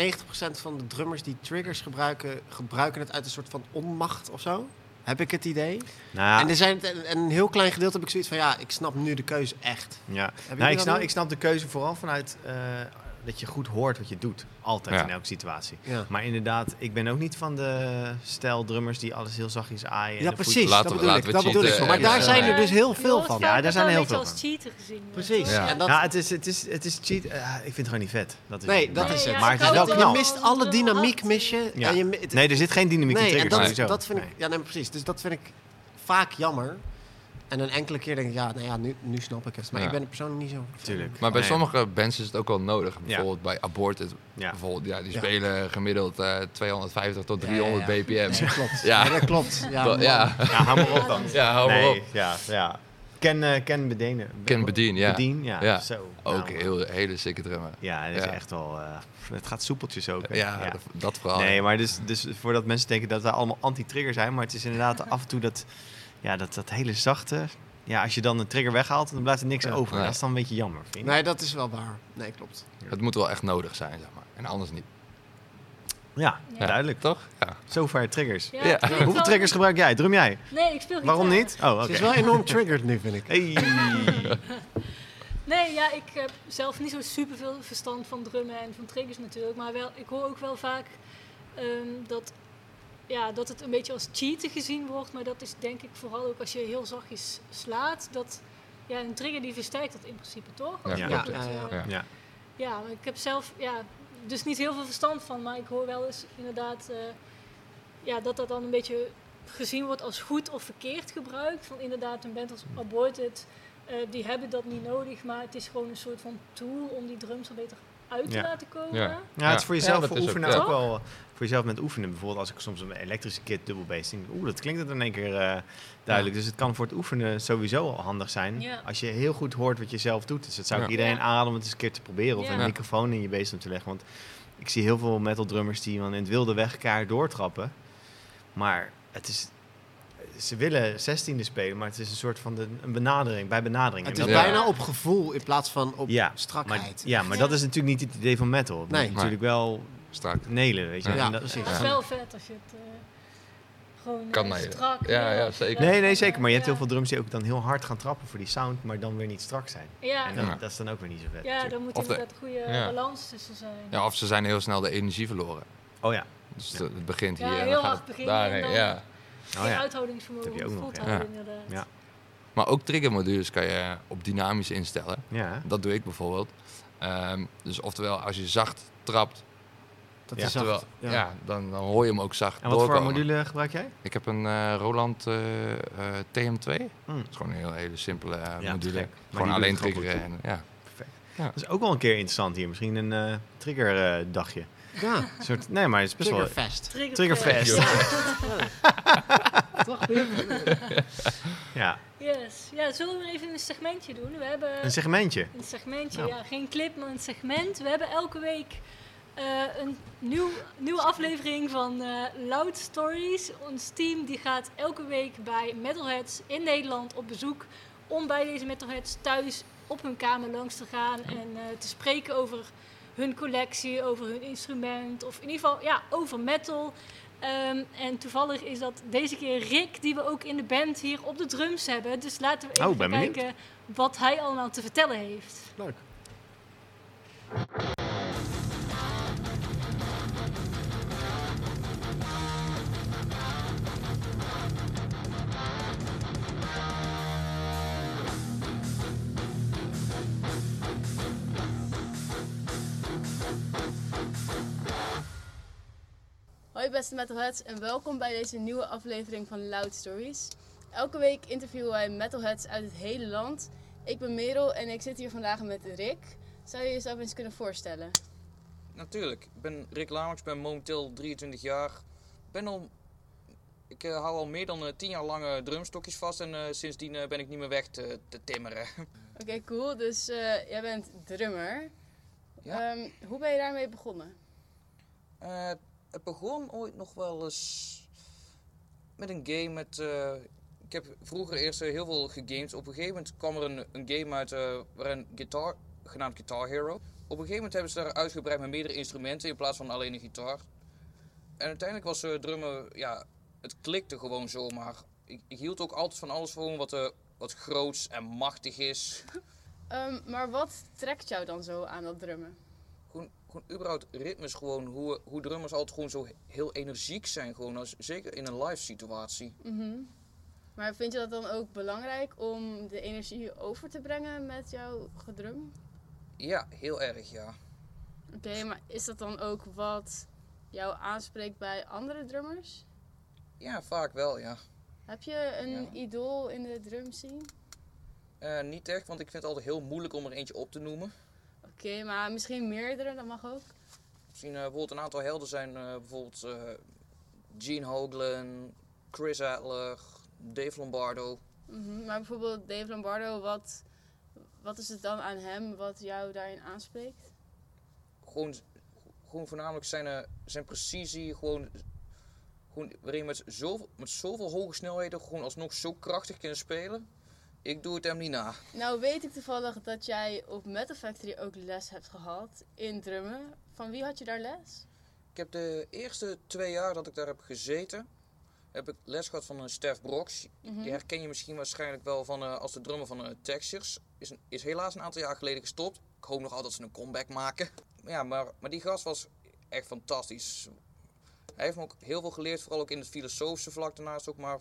van de drummers die triggers gebruiken... gebruiken het uit een soort van onmacht of zo. Heb ik het idee. Nou, En er zijn en een heel klein gedeelte heb ik zoiets van... Ja, ik snap nu de keuze echt. Ja, nou, ik, snap, ik snap de keuze vooral vanuit eh, dat je goed hoort wat je doet. Altijd Ja. in elke situatie. Ja, Maar inderdaad, ik ben ook niet van de stijl drummers die alles heel zachtjes aaien. en ja precies. laten dat we- bedoel laten ik. we Dat bedoel ik. Maar daar zijn er dus heel veel van. Ja, daar dat zijn er heel veel als cheaten gezien. Precies. Ja. En dat, Ja, het is, het is, het is cheat. eh, ik vind het gewoon niet vet. Dat is nee, het. dat is het. Maar het is wel ook je knap. mist alle dynamiek, mis je. Ja. En je mi- het- Nee, er zit geen dynamiek in Nee, en triggers dat, vind ik, ja, nee, precies. Dus dat vind ik vaak jammer. En een enkele keer denk ik, ja, nou ja, nu, nu snap ik het. Maar Ja. ik ben er persoonlijk niet zo. Tuurlijk. Maar bij Nee. sommige bands is het ook wel nodig. Bijvoorbeeld bij Aborted. Ja. Bijvoorbeeld, ja, die Ja. spelen gemiddeld eh, 250 tot 300 Ja, ja, bpm. Ja, klopt. Ja. Ja, dat klopt. Ja, ja. Hou maar op dan. ja, hou maar nee, op. ja, ja. Ken, eh ken Bedenen. Ken Bedien, ja. Bedien, ja. Ja. Zo. Ook Nou, heel, hele sikke drummer. Ja, dat is Ja. echt wel... eh, het gaat soepeltjes ook. hè. Ja, Dat, dat vooral. Nee, maar dus, dus voordat mensen denken dat wij allemaal anti-trigger zijn, maar het is inderdaad af en toe dat, ja, dat, dat hele zachte. Ja, als je dan een trigger weghaalt, dan blijft er niks Ja. over. Nee. Dat is dan een beetje jammer, vind je? Nee, dat is wel waar. Nee, klopt. Het moet wel echt nodig zijn, zeg maar. En anders niet. Ja, Ja. duidelijk. Toch? Ja. Zover triggers. Ja, ik Hoeveel triggers gebruik jij? Drum jij? Nee, ik speel gitaar. Waarom niet? Oh, oké. Is wel enorm triggered nu, vind ik. Hey. Nee, ja, ik heb zelf niet zo super veel verstand van drummen en van triggers natuurlijk. Maar wel, ik hoor ook wel vaak ehm, dat, ja, dat het een beetje als cheaten gezien wordt. Maar dat is denk ik vooral ook als je heel zachtjes slaat. Dat, ja, een trigger die versterkt dat in principe, toch? Ja, Ja. Dat Ja, het, ja, eh, ja. Ja. ja, maar ik heb zelf ja, dus niet heel veel verstand van. Maar ik hoor wel eens inderdaad eh, ja, dat dat dan een beetje gezien wordt als goed of verkeerd gebruikt. Van inderdaad, een band als Aborted, eh, die hebben dat niet nodig, maar het is gewoon een soort van tool om die drums er beter uit te laten komen. Ja. Ja, het is voor jezelf voor ook- oefenen ja. ook, wel. Voor jezelf met oefenen. Bijvoorbeeld als ik soms een elektrische kit dubbel bass denk, oeh, dat klinkt het in één keer eh, duidelijk. Dus het kan voor het oefenen sowieso al handig zijn. Ja. Als je heel goed hoort wat je zelf doet. Dus dat zou ik Ja. iedereen Ja. aanraden om het eens een keer te proberen. Of Ja. een Ja. microfoon in je bassdrum te leggen. Want ik zie heel veel metal drummers die dan in het wilde weg elkaar doortrappen. Maar het is... Ze willen zestiende spelen, maar het is een soort van de, een benadering, bij benadering. Het is Ja. bijna op gevoel in plaats van op Ja, strakheid. Maar, ja, maar Ja. dat is natuurlijk niet het idee van metal. Het Nee. moet natuurlijk wel Strak. nelen, weet je. Ja. En Ja, dat- precies. Het is Ja. wel vet als je het eh, gewoon Kan eh, strak... Ja, ja, zeker. Nee, nee, zeker. Maar je hebt ja. heel veel drums die ook dan heel hard gaan trappen voor die sound, maar dan weer niet strak zijn. Ja, En ja. dan, Ja. dat is dan ook weer niet zo vet. ja daar moet inderdaad een goede ja. balans tussen zijn. Ja, of ze zijn heel snel de energie verloren. Oh ja. Dus Ja. het, begint Ja, hier en heel dan gaat hard het beginnen daarheen. en dan- Ja. Oh ja. uithoudingsvermogen, Dat heb je ook nog, ja. volhouden inderdaad. Ja. Maar ook triggermodules kan je op dynamisch instellen. Ja. Dat doe ik bijvoorbeeld. Ehm, dus oftewel, als je zacht trapt, Dat Ja. is zacht. Ja. ja. dan, dan hoor je hem ook zacht En wat voor module gebruik jij? Ik heb een eh, Roland eh, eh, TM2. Dat Hm. is gewoon een heel, hele simpele Ja, module. Gewoon alleen triggeren. En, ja. Perfect. Ja. Dat is ook wel een keer interessant hier. Misschien een eh triggerdagje. Ja, Een soort, nee, maar het is best wel... triggerfest. Trigger Triggerfest. Toch? Ja, Yes. Ja, zullen we even een segmentje doen? We hebben een segmentje. een segmentje, Nou. ja, geen clip, maar een segment. We hebben elke week eh, een nieuw, nieuwe aflevering van eh, Loud Stories. Ons team die gaat elke week bij metalheads in Nederland op bezoek om bij deze metalheads thuis op hun kamer langs te gaan en eh, te spreken over hun collectie, over hun instrument of in ieder geval ja, over metal. Ehm, en toevallig is dat deze keer Rick, die we ook in de band hier op de drums hebben. Dus laten we even Oh, ben benieuwd. kijken wat hij allemaal te vertellen heeft. Leuk. Hoi beste metalheads en welkom bij deze nieuwe aflevering van Loud Stories. Elke week interviewen wij metalheads uit het hele land. Ik ben Merel en ik zit hier vandaag met Rick. Zou je jezelf eens kunnen voorstellen? Natuurlijk. Ik ben Rick Lamers, ben momenteel 23 jaar. Ben al, ik eh, hou al meer dan eh, 10 jaar lang eh, drumstokjes vast en eh, sindsdien eh, ben ik niet meer weg te, te timmeren. Oké, cool. Dus eh, jij bent drummer. Ja. Ehm, hoe ben je daarmee begonnen? Het begon ooit nog wel eens met een game met... eh, ik heb vroeger eerst eh, heel veel gegamed. Op een gegeven moment kwam er een, een game uit eh, waarin guitar, genaamd Guitar Hero. Op een gegeven moment hebben ze daar uitgebreid met meerdere instrumenten in plaats van alleen een gitaar. En uiteindelijk was eh, drummen, ja, het klikte gewoon zomaar. Ik, ik hield ook altijd van alles gewoon wat, wat groots en machtig is. Ehm, maar wat trekt jou dan zo aan dat drummen? Gewoon, überhaupt ritmes, gewoon hoe, hoe drummers altijd gewoon zo heel energiek zijn. Gewoon als, zeker in een live situatie. Mhm. Maar vind je dat dan ook belangrijk om de energie over te brengen met jouw gedrum? Ja, heel erg ja. Oké, maar is dat dan ook wat jou aanspreekt bij andere drummers? Ja, vaak wel ja. Heb je een Ja. idool in de drum scene? Eh, niet echt, want ik vind het altijd heel moeilijk om er eentje op te noemen. Oké, maar misschien meerdere, dat mag ook. Misschien eh, bijvoorbeeld een aantal helden zijn eh, bijvoorbeeld eh, Gene Hoglan, Chris Adler, Dave Lombardo. Mhm, Maar bijvoorbeeld Dave Lombardo, wat, wat is het dan aan hem wat jou daarin aanspreekt? Gewoon, gewoon voornamelijk zijn, zijn precisie, gewoon, gewoon waarin je met zoveel, met zoveel hoge snelheden gewoon alsnog zo krachtig kunnen spelen. Ik doe het hem niet na. Nou weet ik toevallig dat jij op Metal Factory ook les hebt gehad in drummen. Van wie had je daar les? Ik heb de eerste twee jaar dat ik daar heb gezeten, heb ik les gehad van een Stef Brox. Mhm. Die herken je misschien waarschijnlijk wel van, eh, als de drummer van eh, Textures. Is, een- is helaas een aantal jaar geleden gestopt. Ik hoop nog altijd dat ze een comeback maken. Ja, maar, maar die gast was echt fantastisch. Hij heeft me ook heel veel geleerd, vooral ook in het filosofische vlak daarnaast ook. Maar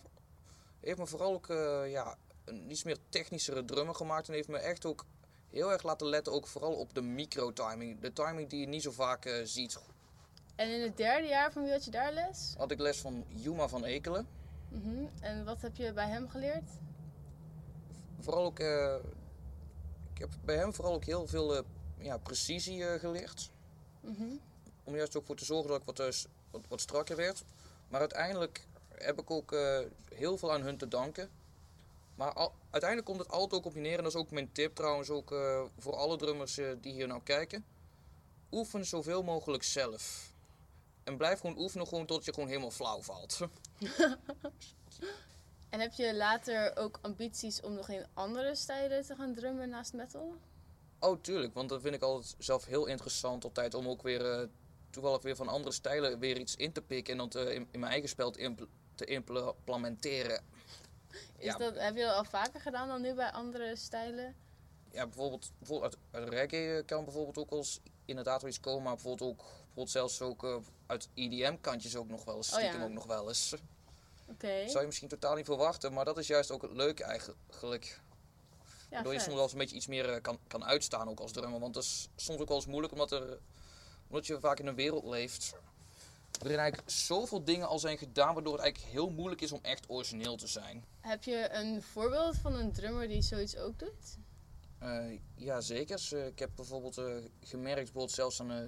heeft me vooral ook eh, ja, een iets meer technischere drummer gemaakt. En heeft me echt ook heel erg laten letten, ook vooral op de micro-timing. De timing die je niet zo vaak eh, ziet. En in het derde jaar van wie had je daar les? Had ik les van Juma van Ekelen. Mhm. En wat heb je bij hem geleerd? Vooral ook, eh, ik heb bij hem vooral ook heel veel eh, ja, precisie geleerd. Mhm. Om juist ook voor te zorgen dat ik wat, wat, wat strakker werd. Maar uiteindelijk heb ik ook heel veel aan hun te danken. Maar al- uiteindelijk komt het altijd ook op je neer. En dat is ook mijn tip trouwens ook eh, voor alle drummers eh, die hier nou kijken. Oefen zoveel mogelijk zelf. En blijf gewoon oefenen gewoon tot je gewoon helemaal flauw valt. En heb je later ook ambities om nog in andere stijlen te gaan drummen naast metal? Oh, tuurlijk. Want dat vind ik altijd zelf heel interessant altijd om ook weer eh, toevallig weer van andere stijlen weer iets in te pikken en dan te, in, in mijn eigen spel te, impl- te implementeren. Is Ja. dat, heb je dat al vaker gedaan dan nu bij andere stijlen? Ja, bijvoorbeeld, bijvoorbeeld uit, reggae eh, kan bijvoorbeeld ook eens inderdaad wel iets komen, maar bijvoorbeeld ook bijvoorbeeld zelfs ook eh, uit EDM-kantjes ook nog wel eens, Oh ja. stiekem ook nog wel eens. Oké. Zou je misschien totaal niet verwachten, maar dat is juist ook het leuke eigenlijk. Ja, Waardoor je soms wel eens een beetje iets meer eh, kan, kan uitstaan ook als drummer. Want dat is soms ook wel eens moeilijk omdat, er, omdat je vaak in een wereld leeft waarin eigenlijk zoveel dingen al zijn gedaan waardoor het eigenlijk heel moeilijk is om echt origineel te zijn. Heb je een voorbeeld van een drummer die zoiets ook doet? Eh ja, zeker. Ik heb bijvoorbeeld eh, gemerkt, bijvoorbeeld zelfs aan eh,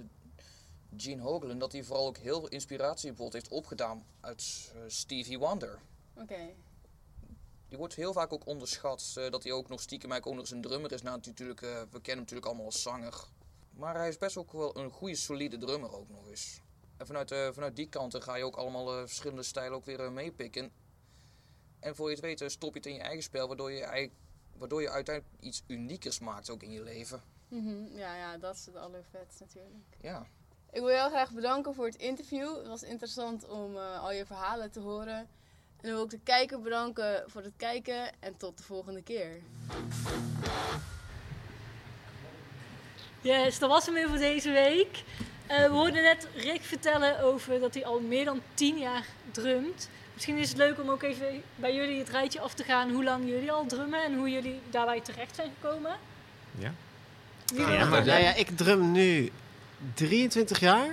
Gene Hoglan, dat hij vooral ook heel veel inspiratie bijvoorbeeld heeft opgedaan uit Stevie Wonder. Oké. Die wordt heel vaak ook onderschat, dat hij ook nog stiekem eigenlijk ook nog een drummer is. Nou, natuurlijk, we kennen hem natuurlijk allemaal als zanger. Maar hij is best ook wel een goede, solide drummer ook nog eens. En vanuit, eh, vanuit die kanten ga je ook allemaal eh, verschillende stijlen ook weer eh, meepikken. En voor je het weet eh, stop je het in je eigen spel, waardoor je, eigenlijk- waardoor je uiteindelijk iets uniekers maakt ook in je leven. Mhm. Ja, ja, dat is het allervetst natuurlijk. Ja. Ik wil je heel graag bedanken voor het interview. Het was interessant om eh, al je verhalen te horen. En dan wil ik de kijker bedanken voor het kijken en tot de volgende keer. Yes, dat was hem weer voor deze week. Eh, we hoorden net Rick vertellen over dat hij al meer dan 10 jaar drumt. Misschien is het leuk om ook even bij jullie het rijtje af te gaan hoe lang jullie al drummen en hoe jullie daarbij terecht zijn gekomen. Ja. Maar doen? Ja, ja, ik drum nu 23 jaar.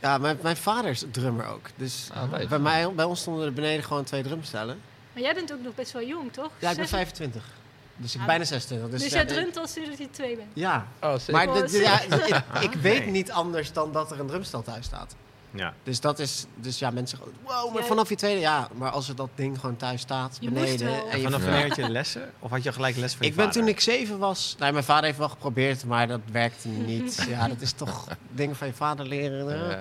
Ja, mijn, mijn vader is drummer ook. Dus Ah, bij, mij, bij ons stonden er beneden gewoon twee drumstellen. Maar jij bent ook nog best wel jong, toch? Ja, ik ben Zes- 25. Dus ik ben Ah, bijna 26. Dus, Dus ja, jij de- drumt al sinds dat je twee bent. Ja, Oh, maar Oh, de- ja, ik, ik weet nee. niet anders dan dat er een drumstel thuis staat. Ja. Dus dat is, dus ja, mensen zeggen, wow, maar Ja, vanaf je tweede, ja. Maar als er dat ding gewoon thuis staat, Je moest beneden. wel. En je vanaf Ja. wanneer had je lessen? Of had je gelijk les van je ik ben toen ik zeven was. Nee, mijn vader heeft wel geprobeerd, maar dat werkte niet. ja, dat is toch dingen van je vader leren. hè?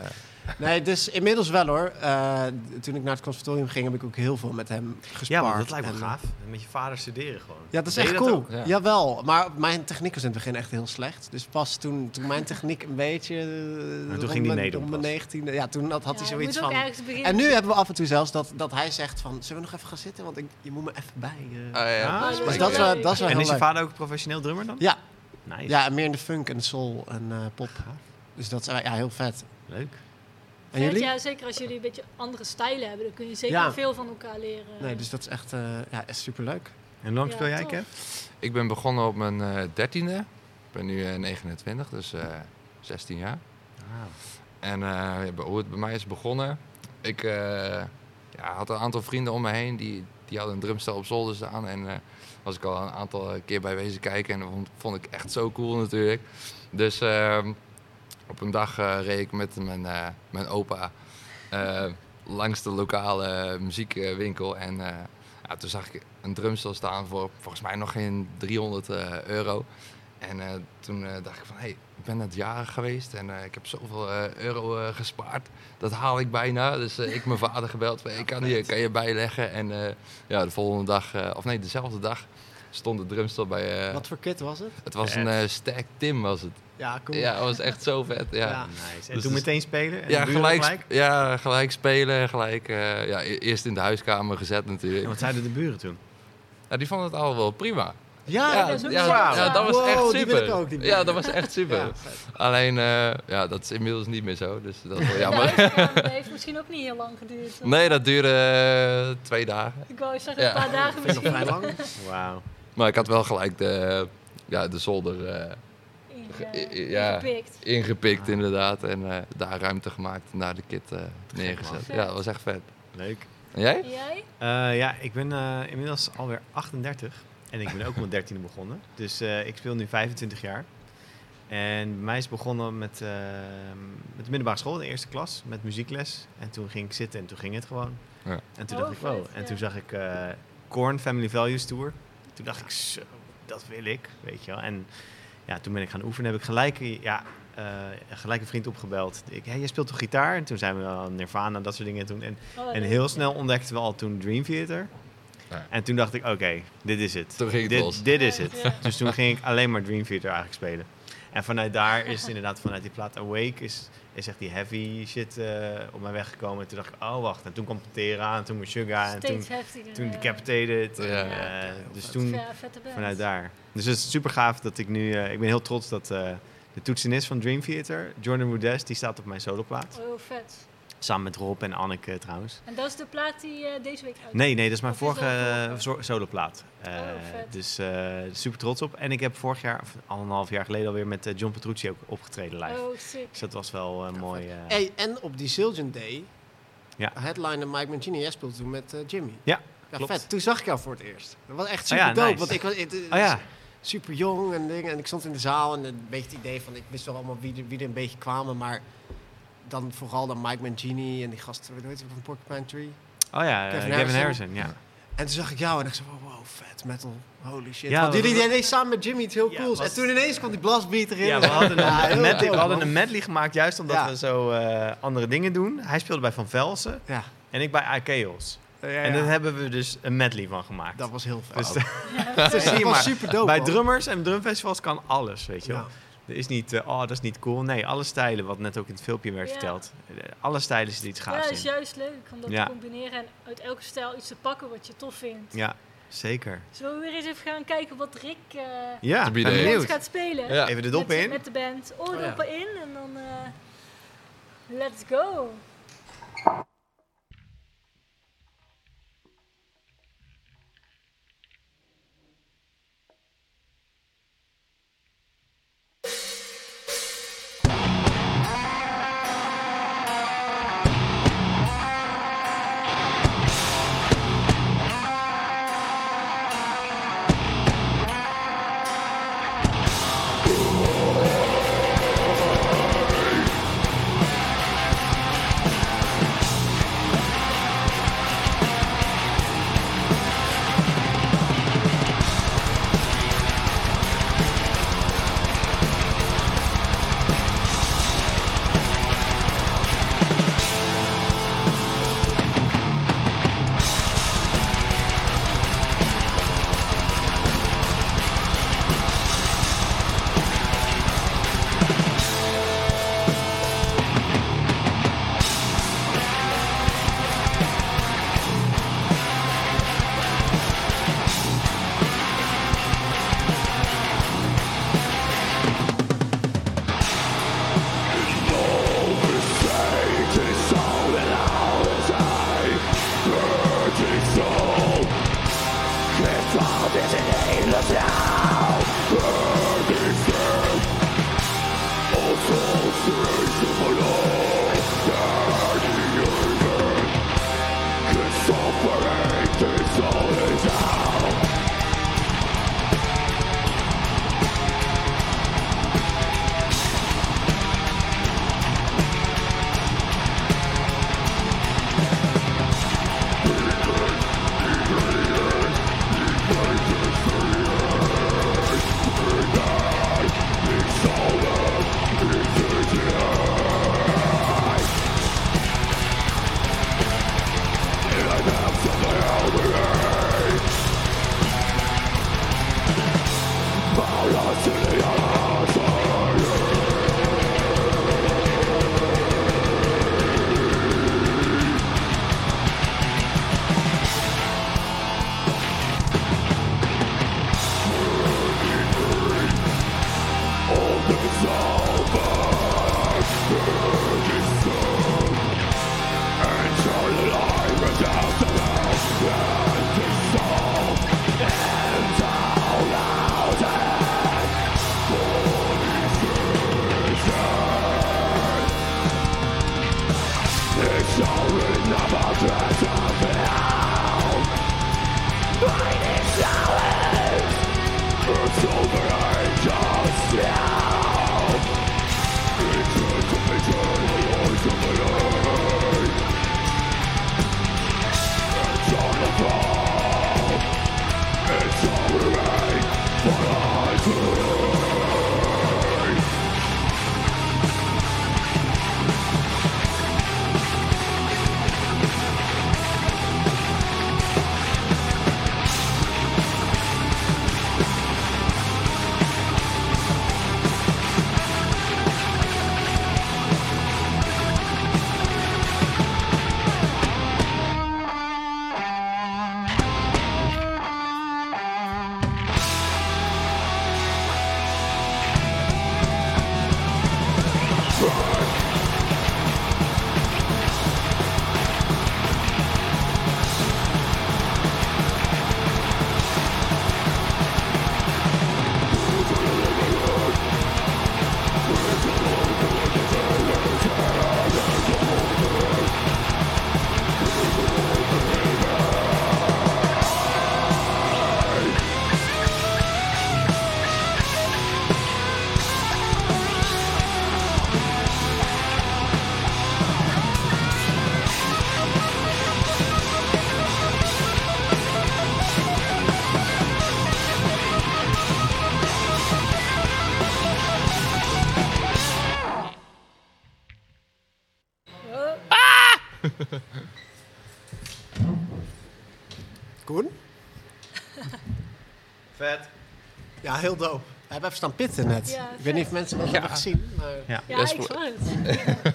Nee, dus inmiddels wel hoor. Eh, toen ik naar het conservatorium ging, heb ik ook heel veel met hem Ja, gespaard. maar dat lijkt me En, gaaf. Met je vader studeren gewoon. Ja, dat is Deed echt cool. Ja. Jawel, maar mijn techniek was in het begin echt heel slecht. Dus pas toen, toen mijn techniek een beetje... eh, toen ging meedoen rond mijn negentiende, ja, toen had, had Ja, hij zoiets van... En nu hebben we af en toe zelfs dat, dat hij zegt van... Zullen we nog even gaan zitten? Want ik, je moet me even bij. eh." ah, ja, Ah, dat is dus dus dat is, wel- leuk. dat is wel En is je vader ook een professioneel drummer dan? Ja, Nice. ja, meer in de funk en soul en eh, pop. Dus dat is ja, heel vet. Leuk. En jullie? Ja, zeker als jullie een beetje andere stijlen hebben, dan kun je zeker Ja. veel van elkaar leren. Nee, dus dat is echt, eh ja, echt superleuk. En hoe lang Ja, speel jij. Kev? Ik ben begonnen op mijn eh, dertiende. Ik ben nu eh, 29, dus eh 16 jaar. En eh, ja, bij- hoe het bij mij is begonnen. Ik eh, ja, had een aantal vrienden om me heen die, die hadden een drumstel op zolder staan. En eh was ik al een aantal keer bij wezen kijken. En dat vond, vond ik echt zo cool natuurlijk. Dus ehm, op een dag eh, reed ik met mijn, eh, mijn opa eh, langs de lokale muziekwinkel. En ja, toen zag ik een drumstel staan voor volgens mij nog geen 300 eh, euro. En toen dacht ik van, hé, hey, ik ben net jarig geweest en ik heb zoveel euro gespaard. Dat haal ik bijna. Dus ik mijn vader gebeld van, kan, kan je bijleggen. En ja, de volgende dag, of nee, dezelfde dag stond de drumstel bij... eh, Wat voor kit was het? het was een eh Stack Tim was het. Ja, cool. Ja, het was echt zo vet. Ja, Ja. Nice. En Dus toen dus- meteen spelen? En ja, de buren gelijk, ja, gelijk spelen. Gelijk, eh, ja, e- eerst in de huiskamer gezet natuurlijk. En wat zeiden de buren toen? Ja, die vonden het al wel prima. Ja, Ja, dat is ook ja, zo. ja, dat was Wow, echt super. ook, ja, dat was echt super. Alleen, eh, ja, dat is inmiddels niet meer zo. Dus dat is wel De jammer. dat heeft misschien ook niet heel lang geduurd. Nee, dat duurde twee dagen. Ik wou zeggen Ja. een paar dagen ik nog misschien. vrij lang. Wauw. Maar ik had wel gelijk de, ja, de zolder eh, Inge- ja. ingepikt. ingepikt inderdaad. En eh, daar ruimte gemaakt en daar de kit eh, neergezet. Ja, dat was echt vet. Leuk. En jij? Jij? Eh, ja, ik ben eh, inmiddels alweer 38. En ik ben ook mijn 13e begonnen. Dus eh, ik speel nu 25 jaar. En bij mij is begonnen met, met de middelbare school, de eerste klas, met muziekles. En toen ging ik zitten en toen ging het gewoon. Ja. En toen Oh, dacht ik, wow. En toen zag ik eh Korn Family Values Tour. Toen dacht ik, zo, dat wil ik, weet je wel. En ja, toen ben ik gaan oefenen. Heb ik gelijk, ja, eh, gelijk een vriend opgebeld. Ik, hey, jij speelt toch gitaar? En toen zijn we al Nirvana, dat soort dingen doen. En Oh, en heel snel ontdekten we al toen Dream Theater. Ja. En toen dacht ik, oké, dit is het. Toen ging het dit, los. dit is het. ja. Dus toen ging ik alleen maar Dream Theater eigenlijk spelen. En vanuit daar is inderdaad, vanuit die plaat Awake, is, is echt die heavy shit eh, op mij weggekomen. En toen dacht ik, oh wacht, en toen kwam Pantera, en toen mijn Sugar, en toen, Steeds heftiger. toen Decapitated. Ja. en, Ja. eh, dus toen ja, vanuit daar. Dus het is super gaaf dat ik nu, eh, ik ben heel trots dat eh, de toetsenist van Dream Theater, Jordan Rudess, die staat op mijn soloplaat. Oh, vet. Samen met Rob en Anneke trouwens. En dat is de plaat die eh, deze week uit Nee, nee, dat is mijn Of vorige de eh, vorige? soloplaat. Eh, Oh, vet. dus eh, super trots op. En ik heb vorig jaar, of anderhalf jaar geleden alweer met eh, John Petrucci ook opgetreden live. Oh, sick. Dus dat was wel eh, mooi. eh, Hey, en op die Silgen Day, Ja. headliner Mike Mancini, jij speelde toen met eh, Jimmy. Ja, ja klopt. vet. Toen zag ik jou voor het eerst. Dat was echt Oh super ja, dope, nice. want ik was het, het- Oh ja, super jong en dingen. En ik stond in de zaal en een beetje het idee van, ik wist wel allemaal wie er, wie er een beetje kwamen, maar dan vooral dan Mike Mancini en die gast, hoe heet hij van Porcupine Tree. oh ja, eh, Kevin Kevin, Harrison. Harrison. ja. En toen zag ik jou en ik zei, wow, wow, vet, metal, holy shit. Ja, Want jullie deden ineens samen met Jimmy iets heel Ja, cools. En toen ineens kwam die blastbeat erin. Ja, we hadden een, Ja, heel een medley, we hadden een medley gemaakt juist omdat Ja. we zo eh, andere dingen doen. Hij speelde bij Van Velsen Ja. en ik bij. Ja, En daar hebben we dus een medley van gemaakt. Dat was heel vet. Dus dat zie je was super dope, bij drummers en drumfestivals kan alles, weet je wel. Ja. Er is niet, eh, oh, dat is niet cool. Nee, alle stijlen, wat net ook in het filmpje werd Ja. verteld. Eh, Alle stijlen zit iets Ja, gaafs dat is in. juist leuk om dat Ja. te combineren en uit elke stijl iets te pakken wat je tof vindt. Ja, zeker. Zullen we weer eens even gaan kijken wat Rick eh Ja, benieuwd. gaat spelen? Ja. Even de dop met, in. Met de band. Oh, ja. Oordoppen in en dan eh, let's go. Heel dope. We hebben even staan pitten net. Ja, ik weet niet of mensen dat Ja. hebben gezien, maar Ja. Ja, ik zag het.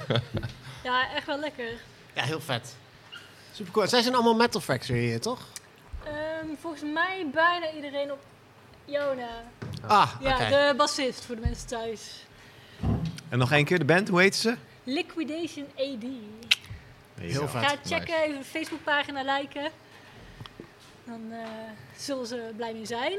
ja, echt wel lekker. ja, heel vet. Super cool. Zij zijn allemaal Metal Factory hier, toch? Ehm, volgens mij bijna iedereen op jou na. Ah, oké. Ja, de bassist voor de mensen thuis. En nog één keer de band, hoe heet ze? Liquidation AD. Heel vet. Ga checken, even de Facebookpagina liken. Dan eh, zullen ze blij mee zijn.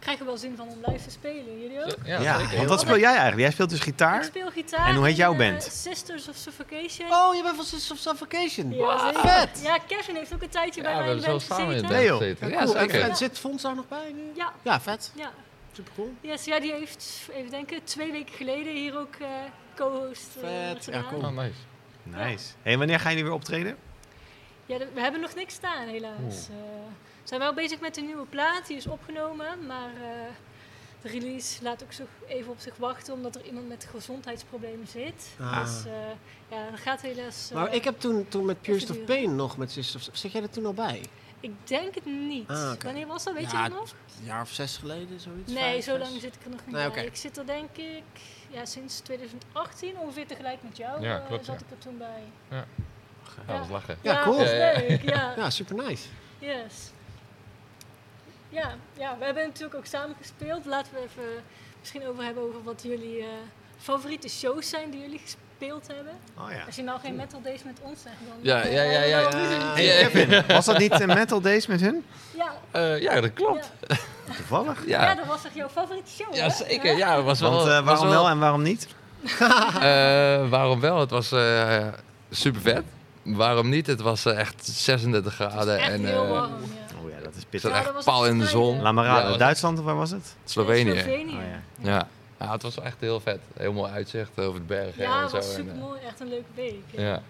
Krijgen wel zin van om live te spelen, jullie ook? Ja, Ja, want wat speel jij eigenlijk? Jij speelt dus Ik gitaar? speel gitaar. En hoe heet jouw in, band? eh, Sisters of Suffocation. Oh, je bent van Sisters of Suffocation. Ja, zeker. vet. Ja, Kevin heeft ook een tijdje Ja, bij we mij in de band samen in gezeten. Nee. Ja, cool. En, en zit Fons daar nog bij nu? Ja, Ja, vet. ja. Super cool. Yes, ja, die heeft, even denken, twee weken geleden hier ook eh, co-host eh, Vet, ja, cool. Oh, nice. Nice. Hey, wanneer gaan jullie weer optreden? Ja, we hebben nog niks staan, helaas. Eh, we zijn wel bezig met een nieuwe plaat, die is opgenomen, maar eh, de release laat ook zo even op zich wachten, omdat er iemand met gezondheidsproblemen zit. Ah. Dus eh, ja, dat gaat helaas... eh, Maar ik heb toen, toen met Purest of. Pain nog met Sisters of... Zit jij er toen al bij? ik denk het niet. Ah. Wanneer was dat, weet Ja, je dat nog? Een jaar of zes geleden, zoiets? Nee, Vijf, zo zes? lang zit ik er nog niet Nee, bij. oké. Ik zit er denk ik ja, sinds 2018, ongeveer tegelijk met jou, Ja, eh, klopt, zat ja. ik er toen bij. Ja, dat was lachen. Ja, cool. Ja, ja, ja. ja. Ja, super nice. Yes. Ja, ja, we hebben natuurlijk ook samen gespeeld. Laten we even misschien over hebben over wat jullie eh, favoriete shows zijn die jullie gespeeld hebben. Oh ja. Als je nou geen Metal Days met ons zegt, dan... Ja, ja, ja, ja. Hey. Kevin, was dat niet eh, Metal Days met hun? Ja, Eh, ja, dat klopt. ja. Toevallig. ja. Ja, dat was toch jouw favoriete show, ja hè? zeker. Ja, het was wel, Want eh, was waarom wel en waarom niet? Eh, waarom wel? Het was eh, super vet. Waarom niet? Het was echt 36 graden Echt en heel warm, dat is pittig. Ja, echt dat was pal in de zon. Laat maar raden, Ja, was- Duitsland of waar was het? Slovenië. Slovenië. Oh ja. Ja. ja, het was wel echt heel vet. Heel mooi uitzicht over de bergen Ja, en het zo. was en, super eh, mooi. Echt een leuke week. Ja, ja,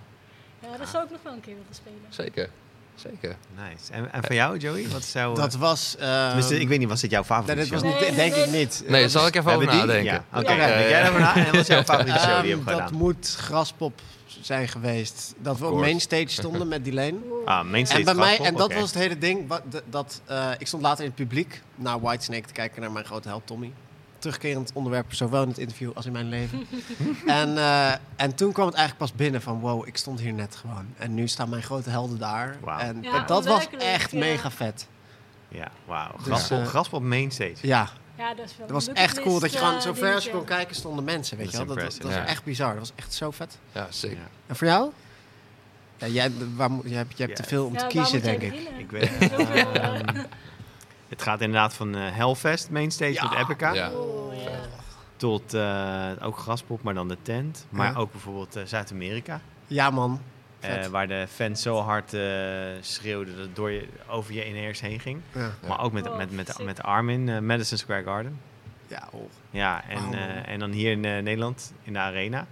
ja dat zou ik nog wel een keer willen spelen. zeker. Zeker. Nice. En, en voor jou, Joey? Wat jouw... Dat was... eh, Tenminste, ik weet niet, was dit jouw nee, favoriete dit was show? niet, Nee, denk nee, ik niet. Nee, zal ik even over nadenken? Ja, oké. Ja. Denk jij erover na? En wat is jouw favoriete show die je hebt dat gedaan? moet Graspop zijn geweest. Dat we op mainstage stonden met. Wow. Ah, mainstage En bij mij, en dat was het hele ding. Wat, dat, eh, ik stond later in het publiek naar Whitesnake te kijken naar mijn grote held Tommy. Terugkerend onderwerp, zowel in het interview als in mijn leven. en, eh, en toen kwam het eigenlijk pas binnen van wow, ik stond hier net gewoon. En nu staan mijn grote helden daar. En Ja, dat was echt ja. mega vet. Ja, wauw. Dus, Graspop, eh, mainstage. Ja, Ja, dat is wel dat was echt cool dat je gewoon zo eh, ver als je dingetje. kon kijken stonden mensen, weet Dat je wel. Dat, dat, impressive. dat was echt bizar. Dat was echt zo vet. Ja, zeker. Ja. En voor jou? Ja, jij, waar, moet- je hebt, je hebt te veel om Ja, te kiezen, jij denk ik. Ik weet eh, Ehm, Het gaat inderdaad van eh, Hellfest mainstage Ja. met Epica Ja. oh, ja. tot eh, ook Graspop, maar dan de tent. Maar Ja. ook bijvoorbeeld eh, Zuid-Amerika. Ja, man. Eh, waar de fans zo hard eh, schreeuwden dat het door je, over je ineers heen ging. Ja. Maar ook met, Oh, met, met, met Armin, eh, Madison Square Garden. Ja, oh. Ja, en, eh, en dan hier in eh, Nederland, in de Arena.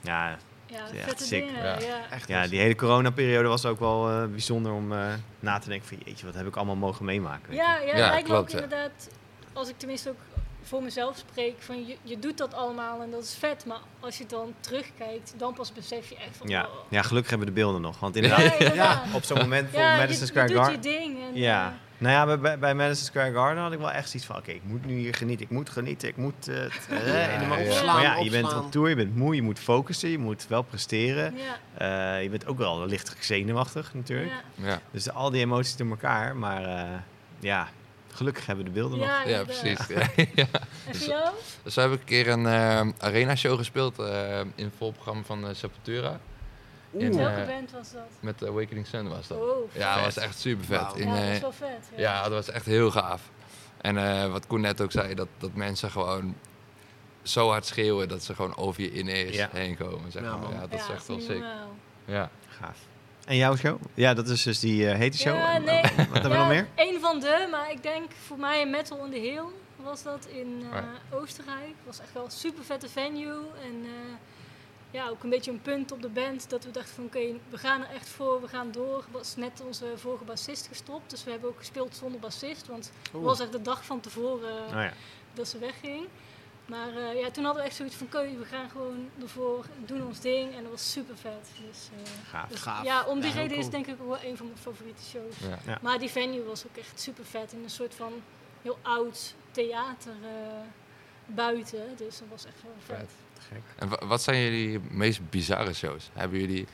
Ja, Ja, vette sick. dingen. Ja. Ja. echt. ja die hele coronaperiode was ook wel eh, bijzonder om eh, na te denken van... Jeetje, wat heb ik allemaal mogen meemaken. weet je. Ja, ja, Ja, het lijkt me ook inderdaad, als ik tenminste ook voor mezelf spreek, van je, je doet dat allemaal en dat is vet, maar als je dan terugkijkt, dan pas besef je echt van, Ja. oh. ja, gelukkig hebben we de beelden nog. Want Ja, inderdaad, inderdaad. op zo'n moment voor Ja, je- Madison je, Square doet Garden... je ding. En, Ja, eh, nou ja, bij- bij, Madison Square Garden had ik wel echt zoiets van... Oké, ik moet nu hier genieten, ik moet genieten, ik moet... eh, het, eh, Ja, in de ja. Opslaan, Maar ja, je bent op tour, je bent moe, je moet focussen, je moet wel presteren. ja, Eh, je bent ook wel licht zenuwachtig natuurlijk. ja. Ja, Dus al die emoties door elkaar. Maar eh, ja, gelukkig hebben we de beelden nog. Ja, precies. Ja, voor jou? Dus heb ik een keer een eh, arena show gespeeld eh, in het volprogramma van eh, Sepultura. In, Welke band was dat? met Awakening Sun was dat. Oh, Ja, dat was echt super vet. In, ja, dat is wel vet. Ja. ja, dat was echt heel gaaf. En eh, wat Koen net ook zei, dat, dat mensen gewoon zo hard schreeuwen dat ze gewoon over je ineens Ja. heen komen. Zeg Ja, maar. Ja, dat is Ja, echt wel sick. Ja. Gaaf. En jouw show? Ja, dat is dus die eh, hete show. Ja, En, nee. Wat hebben we ja, nog meer? Een van de, maar ik denk voor mij in Metal on the Hill was dat in eh, Ja. Oostenrijk. was echt wel een super vette venue. En eh, ja, ook een beetje een punt op de band dat we dachten van oké, we gaan er echt voor, we gaan door. Was net onze vorige bassist gestopt, dus we hebben ook gespeeld zonder bassist. Want het was echt de dag van tevoren Oh ja. dat ze wegging. Maar eh, ja, toen hadden we echt zoiets van oké, we gaan gewoon ervoor, doen ons ding. En dat was super vet. Dus, eh, Gaaf. dus Gaaf. ja, om die Ja, reden is denk ik ook wel een van mijn favoriete shows. Ja. Ja. Maar die venue was ook echt super vet. In een soort van heel oud theater eh, buiten. Dus dat was echt wel vet. Vet. Gek. En wa- wat zijn jullie meest bizarre shows? Hebben jullie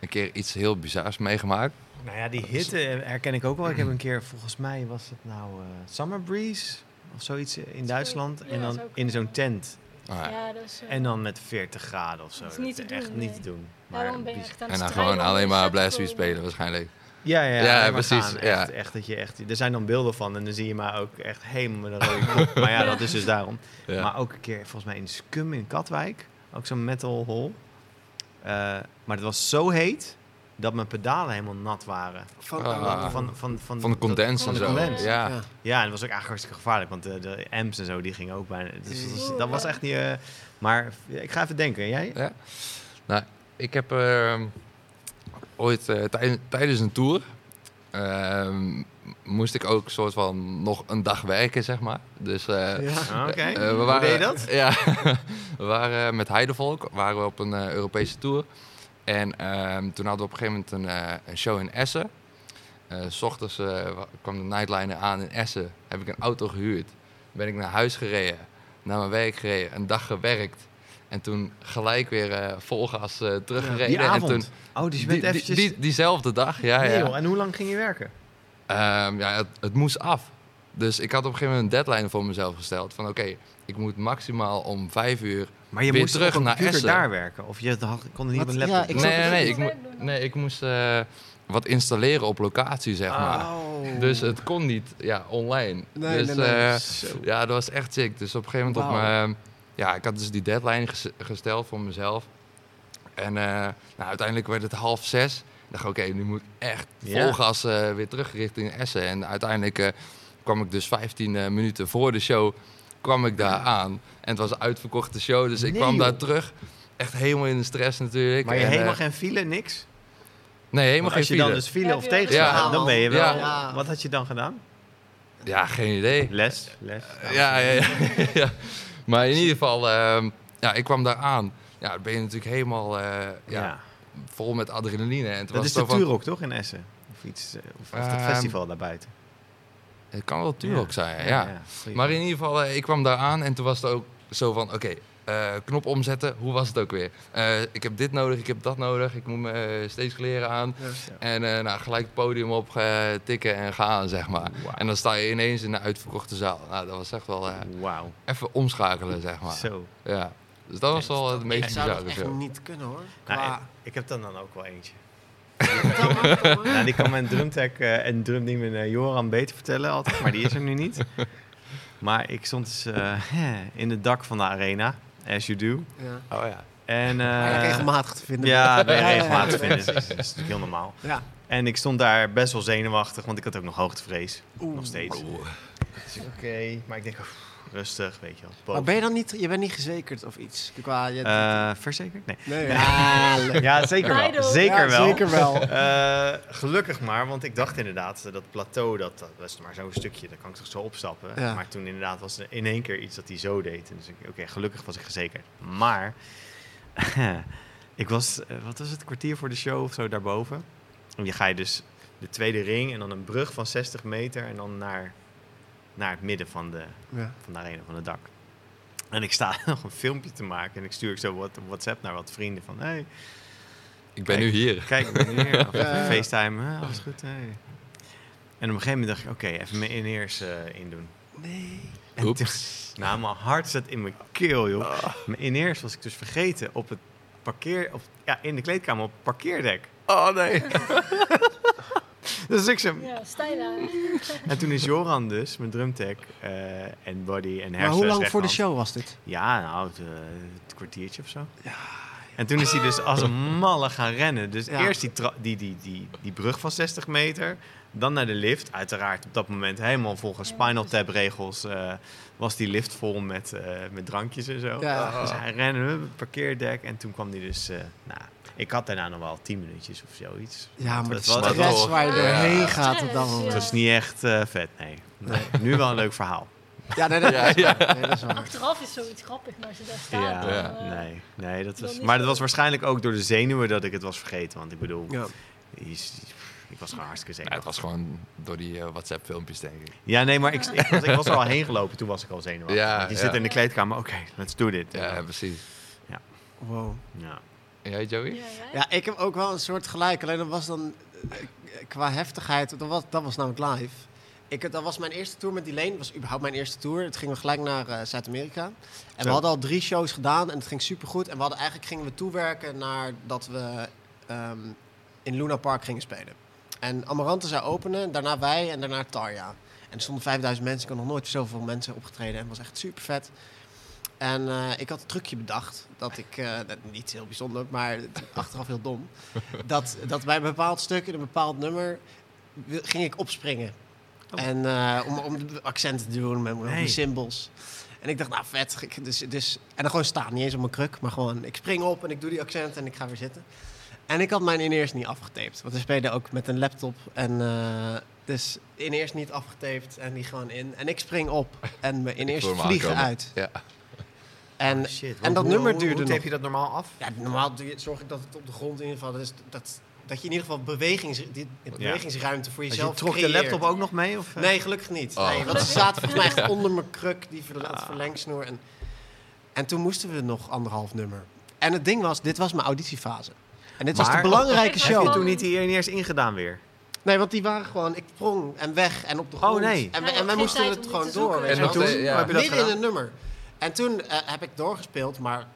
een keer iets heel bizars meegemaakt? Nou ja, die hitte herken ik ook wel. Ik heb een keer, volgens mij was het nou eh, Summer Breeze of zoiets in Duitsland. Ja, en dan in zo'n tent. Ah, ja. Ja, dat is, eh, En dan met 40 graden of zo. Dat is niet te echt doen, niet nee. te doen. ja, Maar dan ben je echt aan En dan gewoon alleen maar komen. spelen waarschijnlijk. Ja, ja, Ja, precies, gaan. Echt, echt, dat je echt, er zijn dan beelden van en dan zie je maar ook echt helemaal met een rode kop. Maar ja, dat is dus daarom. Ja. Maar ook een keer, volgens mij in Scum in Katwijk, ook zo'n metal hall. Eh, maar het was zo heet dat mijn pedalen helemaal nat waren. Van, Ah. Van, van, van, Van de condens en zo. condens. Ja. Ja. Ja, en dat was ook eigenlijk hartstikke gevaarlijk, want de, de amps en zo, die gingen ook bijna... Dus dat was, dat echt niet... eh, maar ik ga even denken, jij? Ja. Nou, ik heb ehm, ooit eh, tij- tijdens een tour ehm, moest ik ook soort van nog een dag werken, zeg maar. Dus eh, Ja. Ah, Oké, we hoe waren, deed je dat? Ja, we waren met Heidevolk waren we op een Europese tour. En ehm, toen hadden we op een gegeven moment een, eh, een show in Essen. Eh, s ochtends eh, wa- kwam de nightliner aan in Essen. Heb ik een auto gehuurd. Ben ik naar huis gereden. Naar mijn werk gereden. Een dag gewerkt. En toen gelijk weer eh vol gas eh, teruggereden. Die En avond? toen, Oh, dus je die, bent die- eventjes... die- diezelfde dag, ja. nee, ja. joh, en hoe lang ging je werken? Ehm, ja, het, het moest af. Dus ik had op een gegeven moment een deadline voor mezelf gesteld. Van oké, ik moet maximaal om vijf uur... Maar je Weer moest terug op naar computer Essen. daar werken? Of je had- kon er niet Wat? op een laptop? Ja, ik Nee, nee, nee. Ik, mo- nee, ik moest eh, wat installeren op locatie, zeg maar. Oh. Dus het kon niet ja, online. Nee, dus nee, nee. eh, ja, dat was echt sick. Dus op een gegeven moment op Wauw. mijn... Ja, ik had dus die deadline ges- gesteld voor mezelf. En eh, nou, uiteindelijk werd het half zes. Ik dacht, oké, nu moet ik echt vol gas eh, weer terug richting Essen. En uiteindelijk eh, kwam ik dus 15 eh, minuten voor de show kwam ik daar aan. En het was een uitverkochte show, dus ik kwam daar terug. Echt helemaal in de stress natuurlijk. Maar je En, helemaal eh, geen file, niks? Nee, helemaal geen als je file. dan dus file of had, dan ben je wel... Ja. Wat had je dan gedaan? Ja, geen idee. Les? Les? Ja, ja, ja. ja. Maar in ieder geval, ehm, ja, ik kwam daar aan. Ja, dan ben je natuurlijk helemaal eh, ja, Ja. vol met adrenaline. En het Dat was is de van, Turok, toch, in Essen? Of iets, eh, of, of dat Ehm, festival daarbuiten. Het kan wel Turok zijn, ja. Maar in ieder geval, eh, ik kwam daar aan en toen was het ook zo van, oké, eh, knop omzetten, hoe was het ook weer? Eh, ik heb dit nodig, ik heb dat nodig, ik moet me steeds kleren aan. En eh, nou, gelijk het podium op tikken en gaan, zeg maar. En dan sta je ineens in een uitverkochte zaal. Nou, dat was echt wel eh, Wauw. even omschakelen, zeg maar. Zo. Ja. Dus dat was wel het meest Ik zou dat echt niet kunnen hoor. Nou, ik, ik heb dan dan ook wel eentje. Vertel maar, vertel maar. Nou, die kan mijn drumtech eh, en drumteam uh, Joran beter vertellen altijd, maar die is er nu niet. Maar ik stond dus eh, in het dak van de arena, as you do. Ja. Oh ja. En, eh, ja, regelmatig te vinden. Ja, ben regelmatig te vinden. Dat is, natuurlijk heel normaal. Ja. En ik stond daar best wel zenuwachtig, want ik had ook nog hoogtevrees. Oeh. Nog steeds. Dus oké, maar ik denk, oeh, rustig, weet je wel. Maar ben je dan niet, je bent niet verzekerd of iets? Qua, je, Eh, verzekerd? Nee. nee, ja, leuk. Ja, zeker wel. Zeker Ja, wel. zeker wel. Eh, gelukkig maar, want ik dacht inderdaad, eh, dat plateau, dat, dat was maar zo'n stukje, daar kan ik toch zo opstappen. Ja. Maar toen inderdaad was er in één keer iets dat hij zo deed. En dus ik, oké, gelukkig was ik gezekerd. Maar, ik was, wat was het, kwartier voor de show of zo daarboven. En je ga je dus de tweede ring en dan een brug van 60 meter en dan naar, naar het midden van de, Ja. van de arena, van het dak. En ik sta nog een filmpje te maken en ik stuur zo wat WhatsApp naar wat vrienden van, hey, Ik ben Kijk. nu hier. Kijk, ik ben hier. Of Ja. FaceTime, hè, alles goed. Hey. En op een gegeven moment dacht ik, oké, even mijn in-ears eh, indoen. Nee. En Oeps. toen- nou, mijn hart zat in mijn keel, joh. Mijn in-ears was ik dus vergeten op het parkeer... Of, ja, in de kleedkamer op het parkeerdek. Oh nee. Dus ik zo... Ja, daar. En toen is Joran dus, mijn drumtech eh, en body en Maar hersen. hoe lang voor de show was dit? Ja, nou, het, eh, het kwartiertje of zo. En toen is hij dus als een malle gaan rennen. Dus Ja. eerst die, die, die, die, die brug van 60 meter. Dan naar de lift. Uiteraard op dat moment helemaal volgens Spinal Tap regels eh, was die lift vol met, eh, met drankjes en zo. Ja. Dus hij rende hup, het parkeerdek. En toen kwam hij dus... eh, nou, ik had daarna nog wel 10 minuutjes of zoiets. Ja, maar het de was, stress wel- waar je Ja. doorheen gaat op dat moment. het was niet echt eh, vet, nee. nee. Nu wel een leuk verhaal. Ja, nee, dat, Ja, is ja. waar. Nee, dat is waar. Achteraf is zoiets grappig, maar als je daar staat... Ja, dan, Ja. eh, nee, nee dat was, maar dat was waarschijnlijk ook door de zenuwen dat ik het was vergeten. Want ik bedoel, Ja. is- ik was gewoon hartstikke Ja, zenuwachtig. het was gewoon door die eh, WhatsApp-filmpjes, denk ik. Ja, nee, maar ik, ik, was, ik was er al heen gelopen. Toen was ik al zenuwachtig. Ja, je ja. zit in de kleedkamer. Oké, let's do dit. Ja, precies. Wow. Ja. En jij, Joey? Ja, jij? Ja, ik heb ook wel een soort gelijk. Alleen dat was dan eh, qua heftigheid. Dat was, dat was namelijk live. Ik, dat was mijn eerste tour met Delane. Dat was überhaupt mijn eerste tour. Het ging we gelijk naar eh, Zuid-Amerika. En Zo. we hadden al drie shows gedaan en het ging supergoed. En we hadden eigenlijk gingen we toewerken naar dat we ehm, in Luna Park gingen spelen. En Amarante zou openen, daarna wij en daarna Tarja. En er stonden 5000 mensen. Ik had nog nooit zoveel mensen opgetreden. En het was echt super vet. En eh, ik had een trucje bedacht. Dat ik, eh, dat, niet heel bijzonder, maar het- achteraf heel dom. Dat, dat bij een bepaald stuk in een bepaald nummer ging ik opspringen. Oh. En eh, om, om de accenten te doen met symbols. En ik dacht, nou vet. Ik- Dus, dus, en dan gewoon staan, niet eens op mijn kruk. Maar gewoon, ik spring op en ik doe die accent en ik ga weer zitten. En ik had mijn in-ears niet afgetaped. Want we spelen ook met een laptop. En eh, dus in-ears niet afgetaped en die gewoon in. En ik spring op en mijn in-ears vliegen uit. Ja. En, Oh, shit. en dat hoe- nummer hoe- duurde Hoe nog. tape je dat normaal af? Ja, normaal doe je, zorg ik dat het op de grond in ieder geval... Dat, is, dat, dat je in ieder geval bewegings, die, bewegingsruimte voor Als je jezelf trok de creëert. laptop ook nog mee? Of, eh? Nee, gelukkig niet. Oh. Nee, want ze zaten volgens mij echt onder mijn kruk, die Ah. verlengsnoer. En, en toen moesten we nog anderhalf nummer. En het ding was, dit was mijn auditiefase. En dit was Maar- de belangrijke Heb Heb je show. toen niet die eerst ingedaan weer? Nee, want die waren gewoon, ik sprong en weg en op de Oh, grond. nee. En, en had wij moesten het gewoon door. je En wel. toen- ja. heb je dat midden in een nummer. En toen eh, heb ik doorgespeeld, maar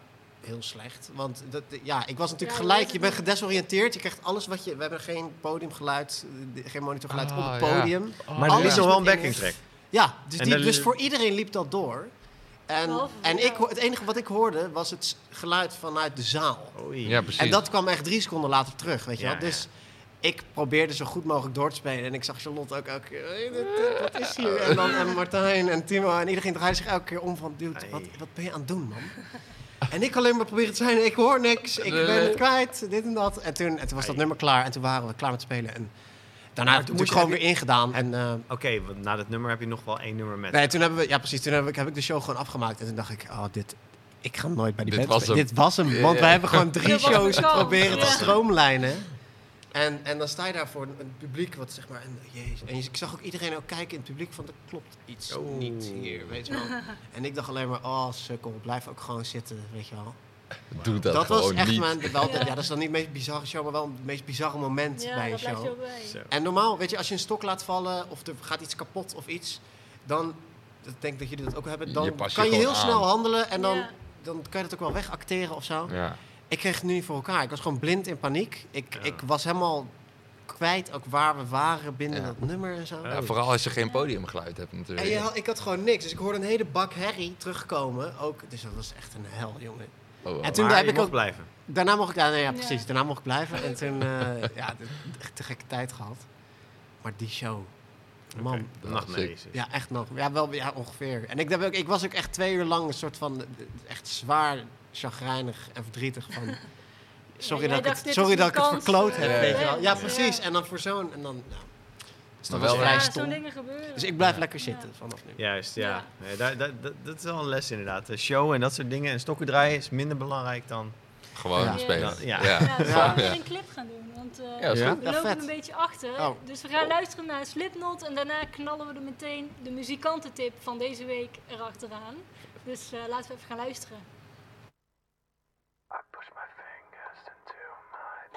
heel slecht. Want dat, ja, ik was natuurlijk Ja, gelijk, je bent gedesoriënteerd. Je krijgt alles wat je... We hebben geen podiumgeluid, eh, geen monitorgeluid op Ah, het ja. podium. Oh, Maar Alles er is nog wel een backing track. Ja, dus, die, dus voor iedereen liep dat door. En, Behalve en ik, het enige wat ik hoorde was het geluid vanuit de zaal. Oei. Ja, precies. En dat kwam echt drie seconden later terug, weet je Ja, wel. Dus ik probeerde zo goed mogelijk door te spelen. En ik zag Charlotte ook elke keer, "Hey, dit- dit- wat is hier? En dan en Martijn en Timo. En iedereen draaide zich elke keer om van, dude, wat, wat ben je aan het doen, man? En ik alleen maar proberen te zijn, ik hoor niks, ik ben het kwijt, dit en dat. En toen, en toen was dat nummer klaar en toen waren we klaar met spelen. En daarna heb toen ik gewoon je- weer ingedaan. En, eh, Oké, want na dat nummer heb je nog wel één nummer met. Nee, toen hebben we, ja precies, toen heb ik, heb ik de show gewoon afgemaakt. En toen dacht ik, oh, dit, ik ga nooit bij die Dit band was spelen. hem. Dit was hem, want wij hebben gewoon drie shows proberen te stroomlijnen. En, en dan sta je daar voor een, een publiek wat zeg maar, en, jezus. En je- ik zag ook iedereen ook kijken in het publiek van, er klopt iets Oh. niet hier, weet je wel. En ik dacht alleen maar, oh sukkel, blijf ook gewoon zitten, weet je wel. Doe dat, Dat, was echt niet. mijn, wel, Ja. ja. dat is dan niet het meest bizarre show, maar wel het meest bizarre moment Ja, bij een dat blijft je show. bij. En normaal, weet je, als je een stok laat vallen of er gaat iets kapot of iets, dan, ik denk dat jullie dat ook hebben, dan je kan je heel snel handelen en dan, Ja. dan kan je dat ook wel wegacteren of zo. Ik kreeg het nu niet voor elkaar. Ik was gewoon blind in paniek. Ik, Ja. ik was helemaal kwijt ook waar we waren binnen Ja. dat nummer en zo. Ja. Vooral als je geen podiumgeluid hebt natuurlijk. En je, had- ik had gewoon niks. Dus ik hoorde een hele bak herrie terugkomen. Ook, dus dat was echt een hel, jongen. Oh, oh. En toen maar heb je ik mocht ook... blijven. Daarna mocht ik... Ja, nee, ja, Ja. precies. Daarna mocht ik blijven. En toen... eh, ja, de- de- te gekke tijd gehad. Maar die show... Man. Oké, de nachtmerries. Ja, echt nog. Ja, wel ja, ongeveer. En ik, heb ook, ik was ook echt twee uur lang een soort van... eh, Echt zwaar chagrijnig en verdrietig van... Sorry dat ik het, sorry is dat ik het verkloot eh, heb, ja, weet je ja. wel. Ja, precies. Ja. En dan voor zo'n... En dan... Dus dat Maar was wel, vrij Ja, stom. dingen gebeuren. Dus ik blijf Ja. lekker Ja. zitten vanaf nu. Juist, ja. Ja. Nee, daar, daar- dat, dat is wel een les inderdaad. De show en dat soort dingen en stokken draaien is minder belangrijk dan... Gewoon Ja. spelen. Ja. Ja. Ja, we Ja. gaan weer een clip gaan doen. Want eh, Ja, is we Ja, lopen vet. een beetje achter. Oh. Dus we gaan luisteren naar Slipknot. En daarna knallen we er meteen de muzikantentip van deze week erachteraan. Dus eh, laten we even gaan luisteren.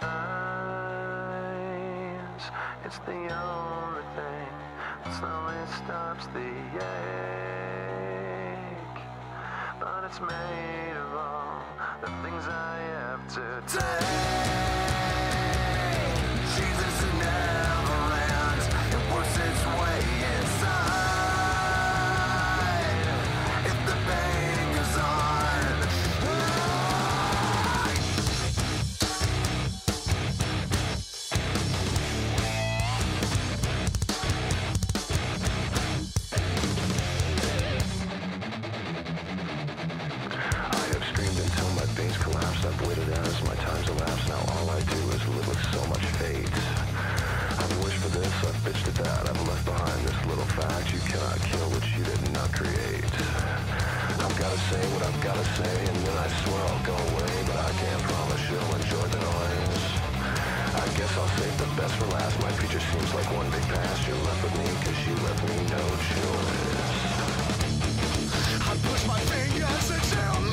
Eyes. It's the only thing that slowly stops the ache. But it's made of all the things I have to take. I do is live with so much fate. I've wished for this, I've bitched at that. I've left behind this little fact. You cannot kill what you did not create. I've gotta say what I've gotta say, and then I swear I'll go away. But I can't promise you'll enjoy the noise. I guess I'll save the best for last. My future seems like one big past. You're left with me, cause you left me no choice. I push my fingers into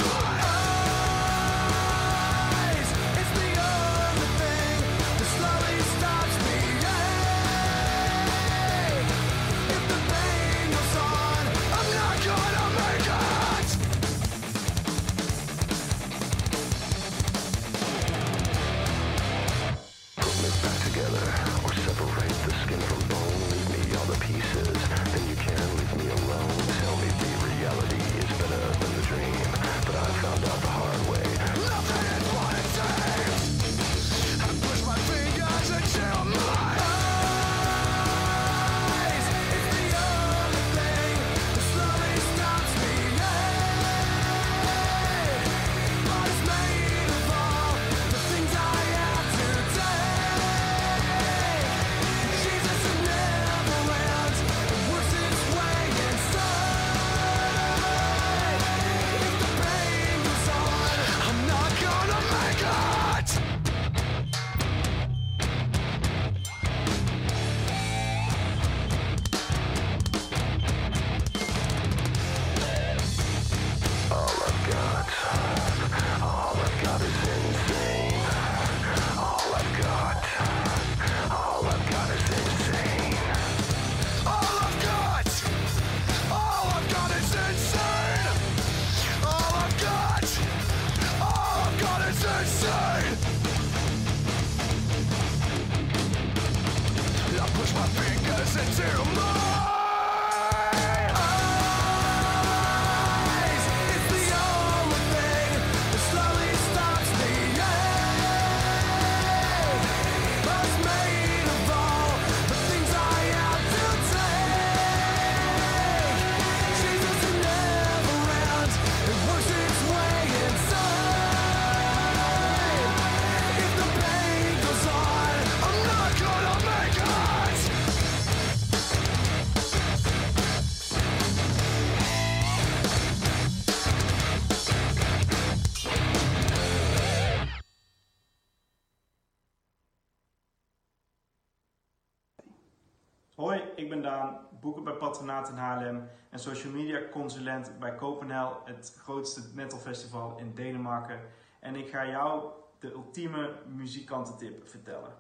Patronaat in Haarlem en social media consulent bij Copenhagen, het grootste metalfestival in Denemarken. En ik ga jou de ultieme muzikantentip vertellen.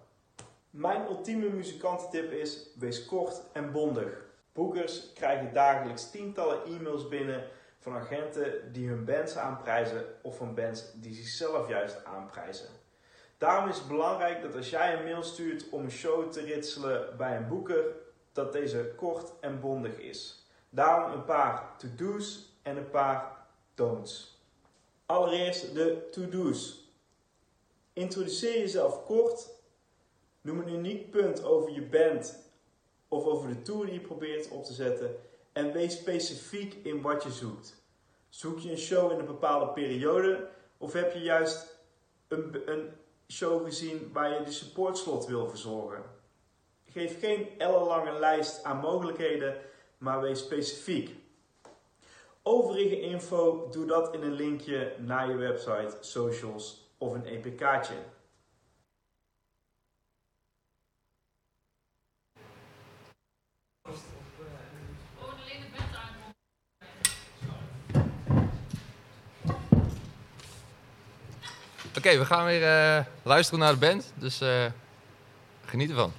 Mijn ultieme muzikantentip is: wees kort en bondig. Boekers krijgen dagelijks tientallen e-mails binnen van agenten die hun bands aanprijzen of van bands die zichzelf juist aanprijzen. Daarom is het belangrijk dat als jij een mail stuurt om een show te ritselen bij een boeker, dat deze kort en bondig is. Daarom een paar to-do's en een paar don'ts. Allereerst de to-do's. Introduceer jezelf kort. Noem een uniek punt over je band of over de tour die je probeert op te zetten. En wees specifiek in wat je zoekt. Zoek je een show in een bepaalde periode of heb je juist een, een show gezien waar je de supportslot wil verzorgen? Geef geen ellenlange lijst aan mogelijkheden, maar wees specifiek. Overige info, doe dat in een linkje naar je website, socials of een EPK'tje. Oké, we gaan weer eh, luisteren naar de band. Dus eh, geniet ervan.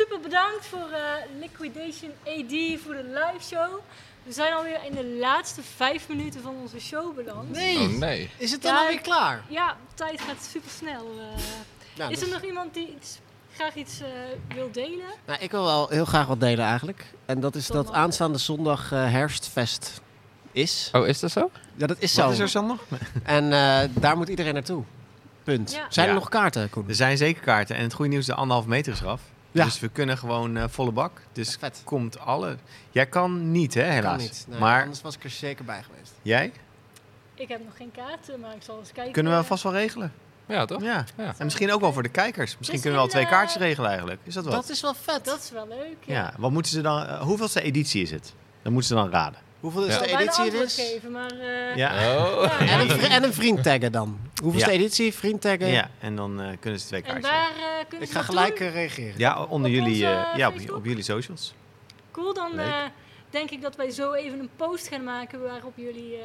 Super bedankt voor eh, Liquidation AD voor de live show. We zijn alweer in de laatste vijf minuten van onze show beland. Nee. Oh nee. Is het dan alweer klaar? Ja, de tijd gaat super snel. Nou, is er nog iemand die iets, graag iets eh, wil delen? Nou, ik wil wel heel graag wat delen eigenlijk. En dat is dat aanstaande zondag eh, herfstfest is. Oh, is dat zo? Ja, dat is zo. Wat is er zondag? En eh, daar moet iedereen naartoe. Punt. Ja. Zijn er Ja. nog kaarten, Koen? Er zijn zeker kaarten. En het goede nieuws, de anderhalf meter is eraf. Ja. Dus we kunnen gewoon eh, volle bak. Dus komt alle... Jij kan niet, hè, helaas. Kan niet. Nee, maar Anders was ik er zeker bij geweest. jij? Ik heb nog geen kaarten, maar ik zal eens kijken. Kunnen we vast wel regelen. Ja, toch? Ja. Ja. En misschien ook wel voor de kijkers. Misschien Dus kunnen we wel twee eh, kaartjes regelen eigenlijk. Is dat wat? Dat is wel vet. Dat is wel leuk. Ja. Ja. Wat moeten ze dan... eh, hoeveelste editie is het? Dan moeten ze dan raden. Hoeveel is Ja. de editie er is? geven, maar... eh, Ja. Oh. ja, En een, en een vriend taggen dan. Hoeveelste Ja. editie? Vriend taggen? Ja, en dan eh, kunnen ze twee En kaartjes waar eh, kunnen Ik ze ga gelijk doen? reageren. Ja, onder Op jullie, onze, eh, ja, op, jullie socials. Cool, dan eh, denk ik dat wij zo even een post gaan maken waarop jullie eh,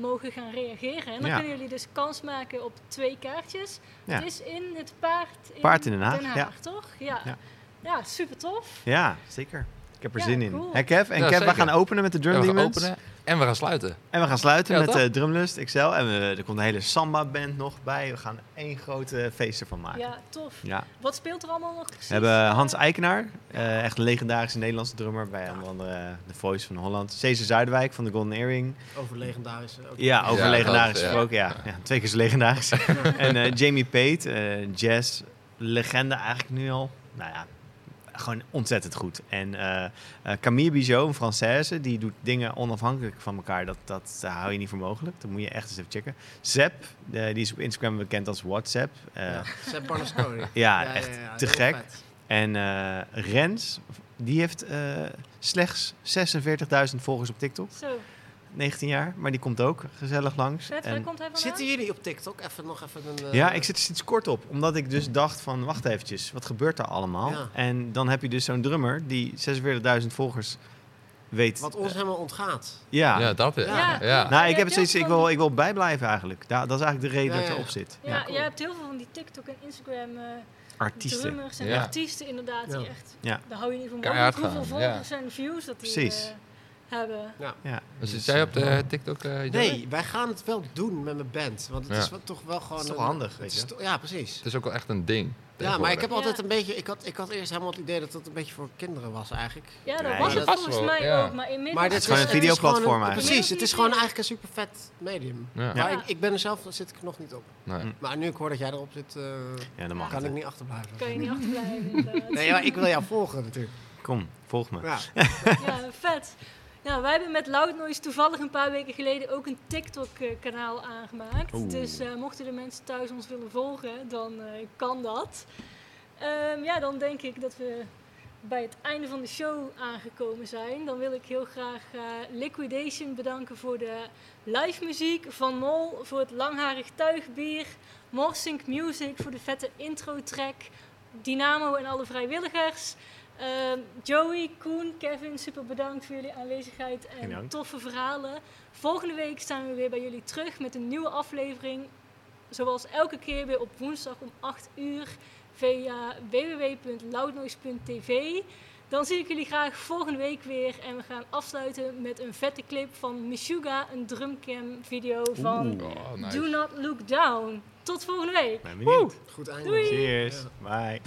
mogen gaan reageren. En dan Ja. kunnen jullie dus kans maken op twee kaartjes. Ja. Het is in het paard in, Paard in Den Haag, ja. toch? Ja. Ja. ja. super tof. Ja, zeker. Ik heb er Ja, zin in. cool. Hè, Kev? En Ja, Kev, we zeker. gaan openen met de Drum Ja, we gaan Demons. openen en we gaan sluiten. En we gaan sluiten Ja, met toch? eh, Drumlust XL. En we, er komt een hele samba-band nog bij. We gaan één grote feest ervan maken. Ja, tof. Ja. Wat speelt er allemaal nog precies? We hebben Hans Eikenaar, eh, echt een legendarische Nederlandse drummer. Bij onder andere eh, The Voice van Holland. Cesar Zuidwijk van de Golden Earring. Over legendarische. ook. Ja, over Ja, legendarisch dat, ja. gesproken. Ja. Ja, twee keer zo legendarisch. en eh, Jamie Pate, eh, jazz, legende eigenlijk nu al. Nou ja, gewoon ontzettend goed. En eh, eh, Camille Bijot, een Française, die doet dingen onafhankelijk van elkaar. Dat, dat hou je niet voor mogelijk. Dat moet je echt eens even checken. Zep, eh, die is op Instagram bekend als WhatsApp. Eh, Ja, Sepp Barnasconi. Ja, echt te gek. vet. En eh, Rens, die heeft eh, slechts 46.000 volgers op TikTok. Zo, 19 jaar, maar die komt ook gezellig langs. En- komt hij? Zitten jullie op TikTok? Even nog even een... eh, ja, ik zit er sinds kort op. Omdat ik dus dacht van, wacht eventjes, wat gebeurt er allemaal? Ja. En dan heb je dus zo'n drummer die 46.000 volgers weet. Wat ons helemaal ontgaat. ja. Ja, dat is. Ja. Ja. Ja. Nou, ik heb heel ik wil, ik wil bijblijven eigenlijk. Da- dat is eigenlijk de reden Ja, dat ik erop zit. Ja, Ja. cool. jij hebt heel veel van die TikTok en Instagram eh, Artiesten. drummers en Ja. artiesten inderdaad die echt... Ja. Daar hou je niet van hoeveel volgers en views dat die Precies. Eh, hebben. Ja. Dus Dus, zit jij op eh, de TikTok? eh? Nee, wij gaan het wel doen met mijn band. Want het Ja. is wel, toch wel gewoon... is toch handig, weet je? Ja, precies. Het is ook wel echt een ding. Ja, maar ik heb altijd een beetje... Ik had, ik had eerst helemaal het idee dat het een beetje voor kinderen was eigenlijk. Ja, dat Nee, was het dat volgens mij ja. ook. Maar inmiddels... Maar dit is gewoon een het is videoplatform gewoon een- eigenlijk. Precies, het is gewoon eigenlijk een super vet medium. Ja. Ja. Maar ik, ik ben er zelf, daar zit ik nog niet op. Nee. Maar nu ik hoor dat jij erop zit, eh, Ja, dan mag kan het. ik niet achterblijven. Kan je niet achterblijven. Nee, maar ik wil jou volgen natuurlijk. Kom, volg me. Ja. Ja, vet. Ja, wij hebben met Loud Noise toevallig een paar weken geleden ook een TikTok-kanaal aangemaakt. Oeh. Dus eh, mochten de mensen thuis ons willen volgen, dan eh, kan dat. Ehm, ja, dan denk ik dat we bij het einde van de show aangekomen zijn. Dan wil ik heel graag eh, Liquidation bedanken voor de live muziek. Van Mol voor het langharig tuigbier. Morsink Music voor de vette intro-track. Dynamo en alle vrijwilligers. Ehm, Joey, Koen, Kevin, super bedankt voor jullie aanwezigheid en toffe verhalen. Volgende week staan we weer bij jullie terug met een nieuwe aflevering. Zoals elke keer weer op woensdag om 8 uur via www.loudnoise.tv. Dan zie ik jullie graag volgende week weer. En we gaan afsluiten met een vette clip van Mishuga, een drumcam video van Oh, nice. Do Not Look Down. Tot volgende week. Ben benieuwd. Goed einde. Doei. Cheers. Bye.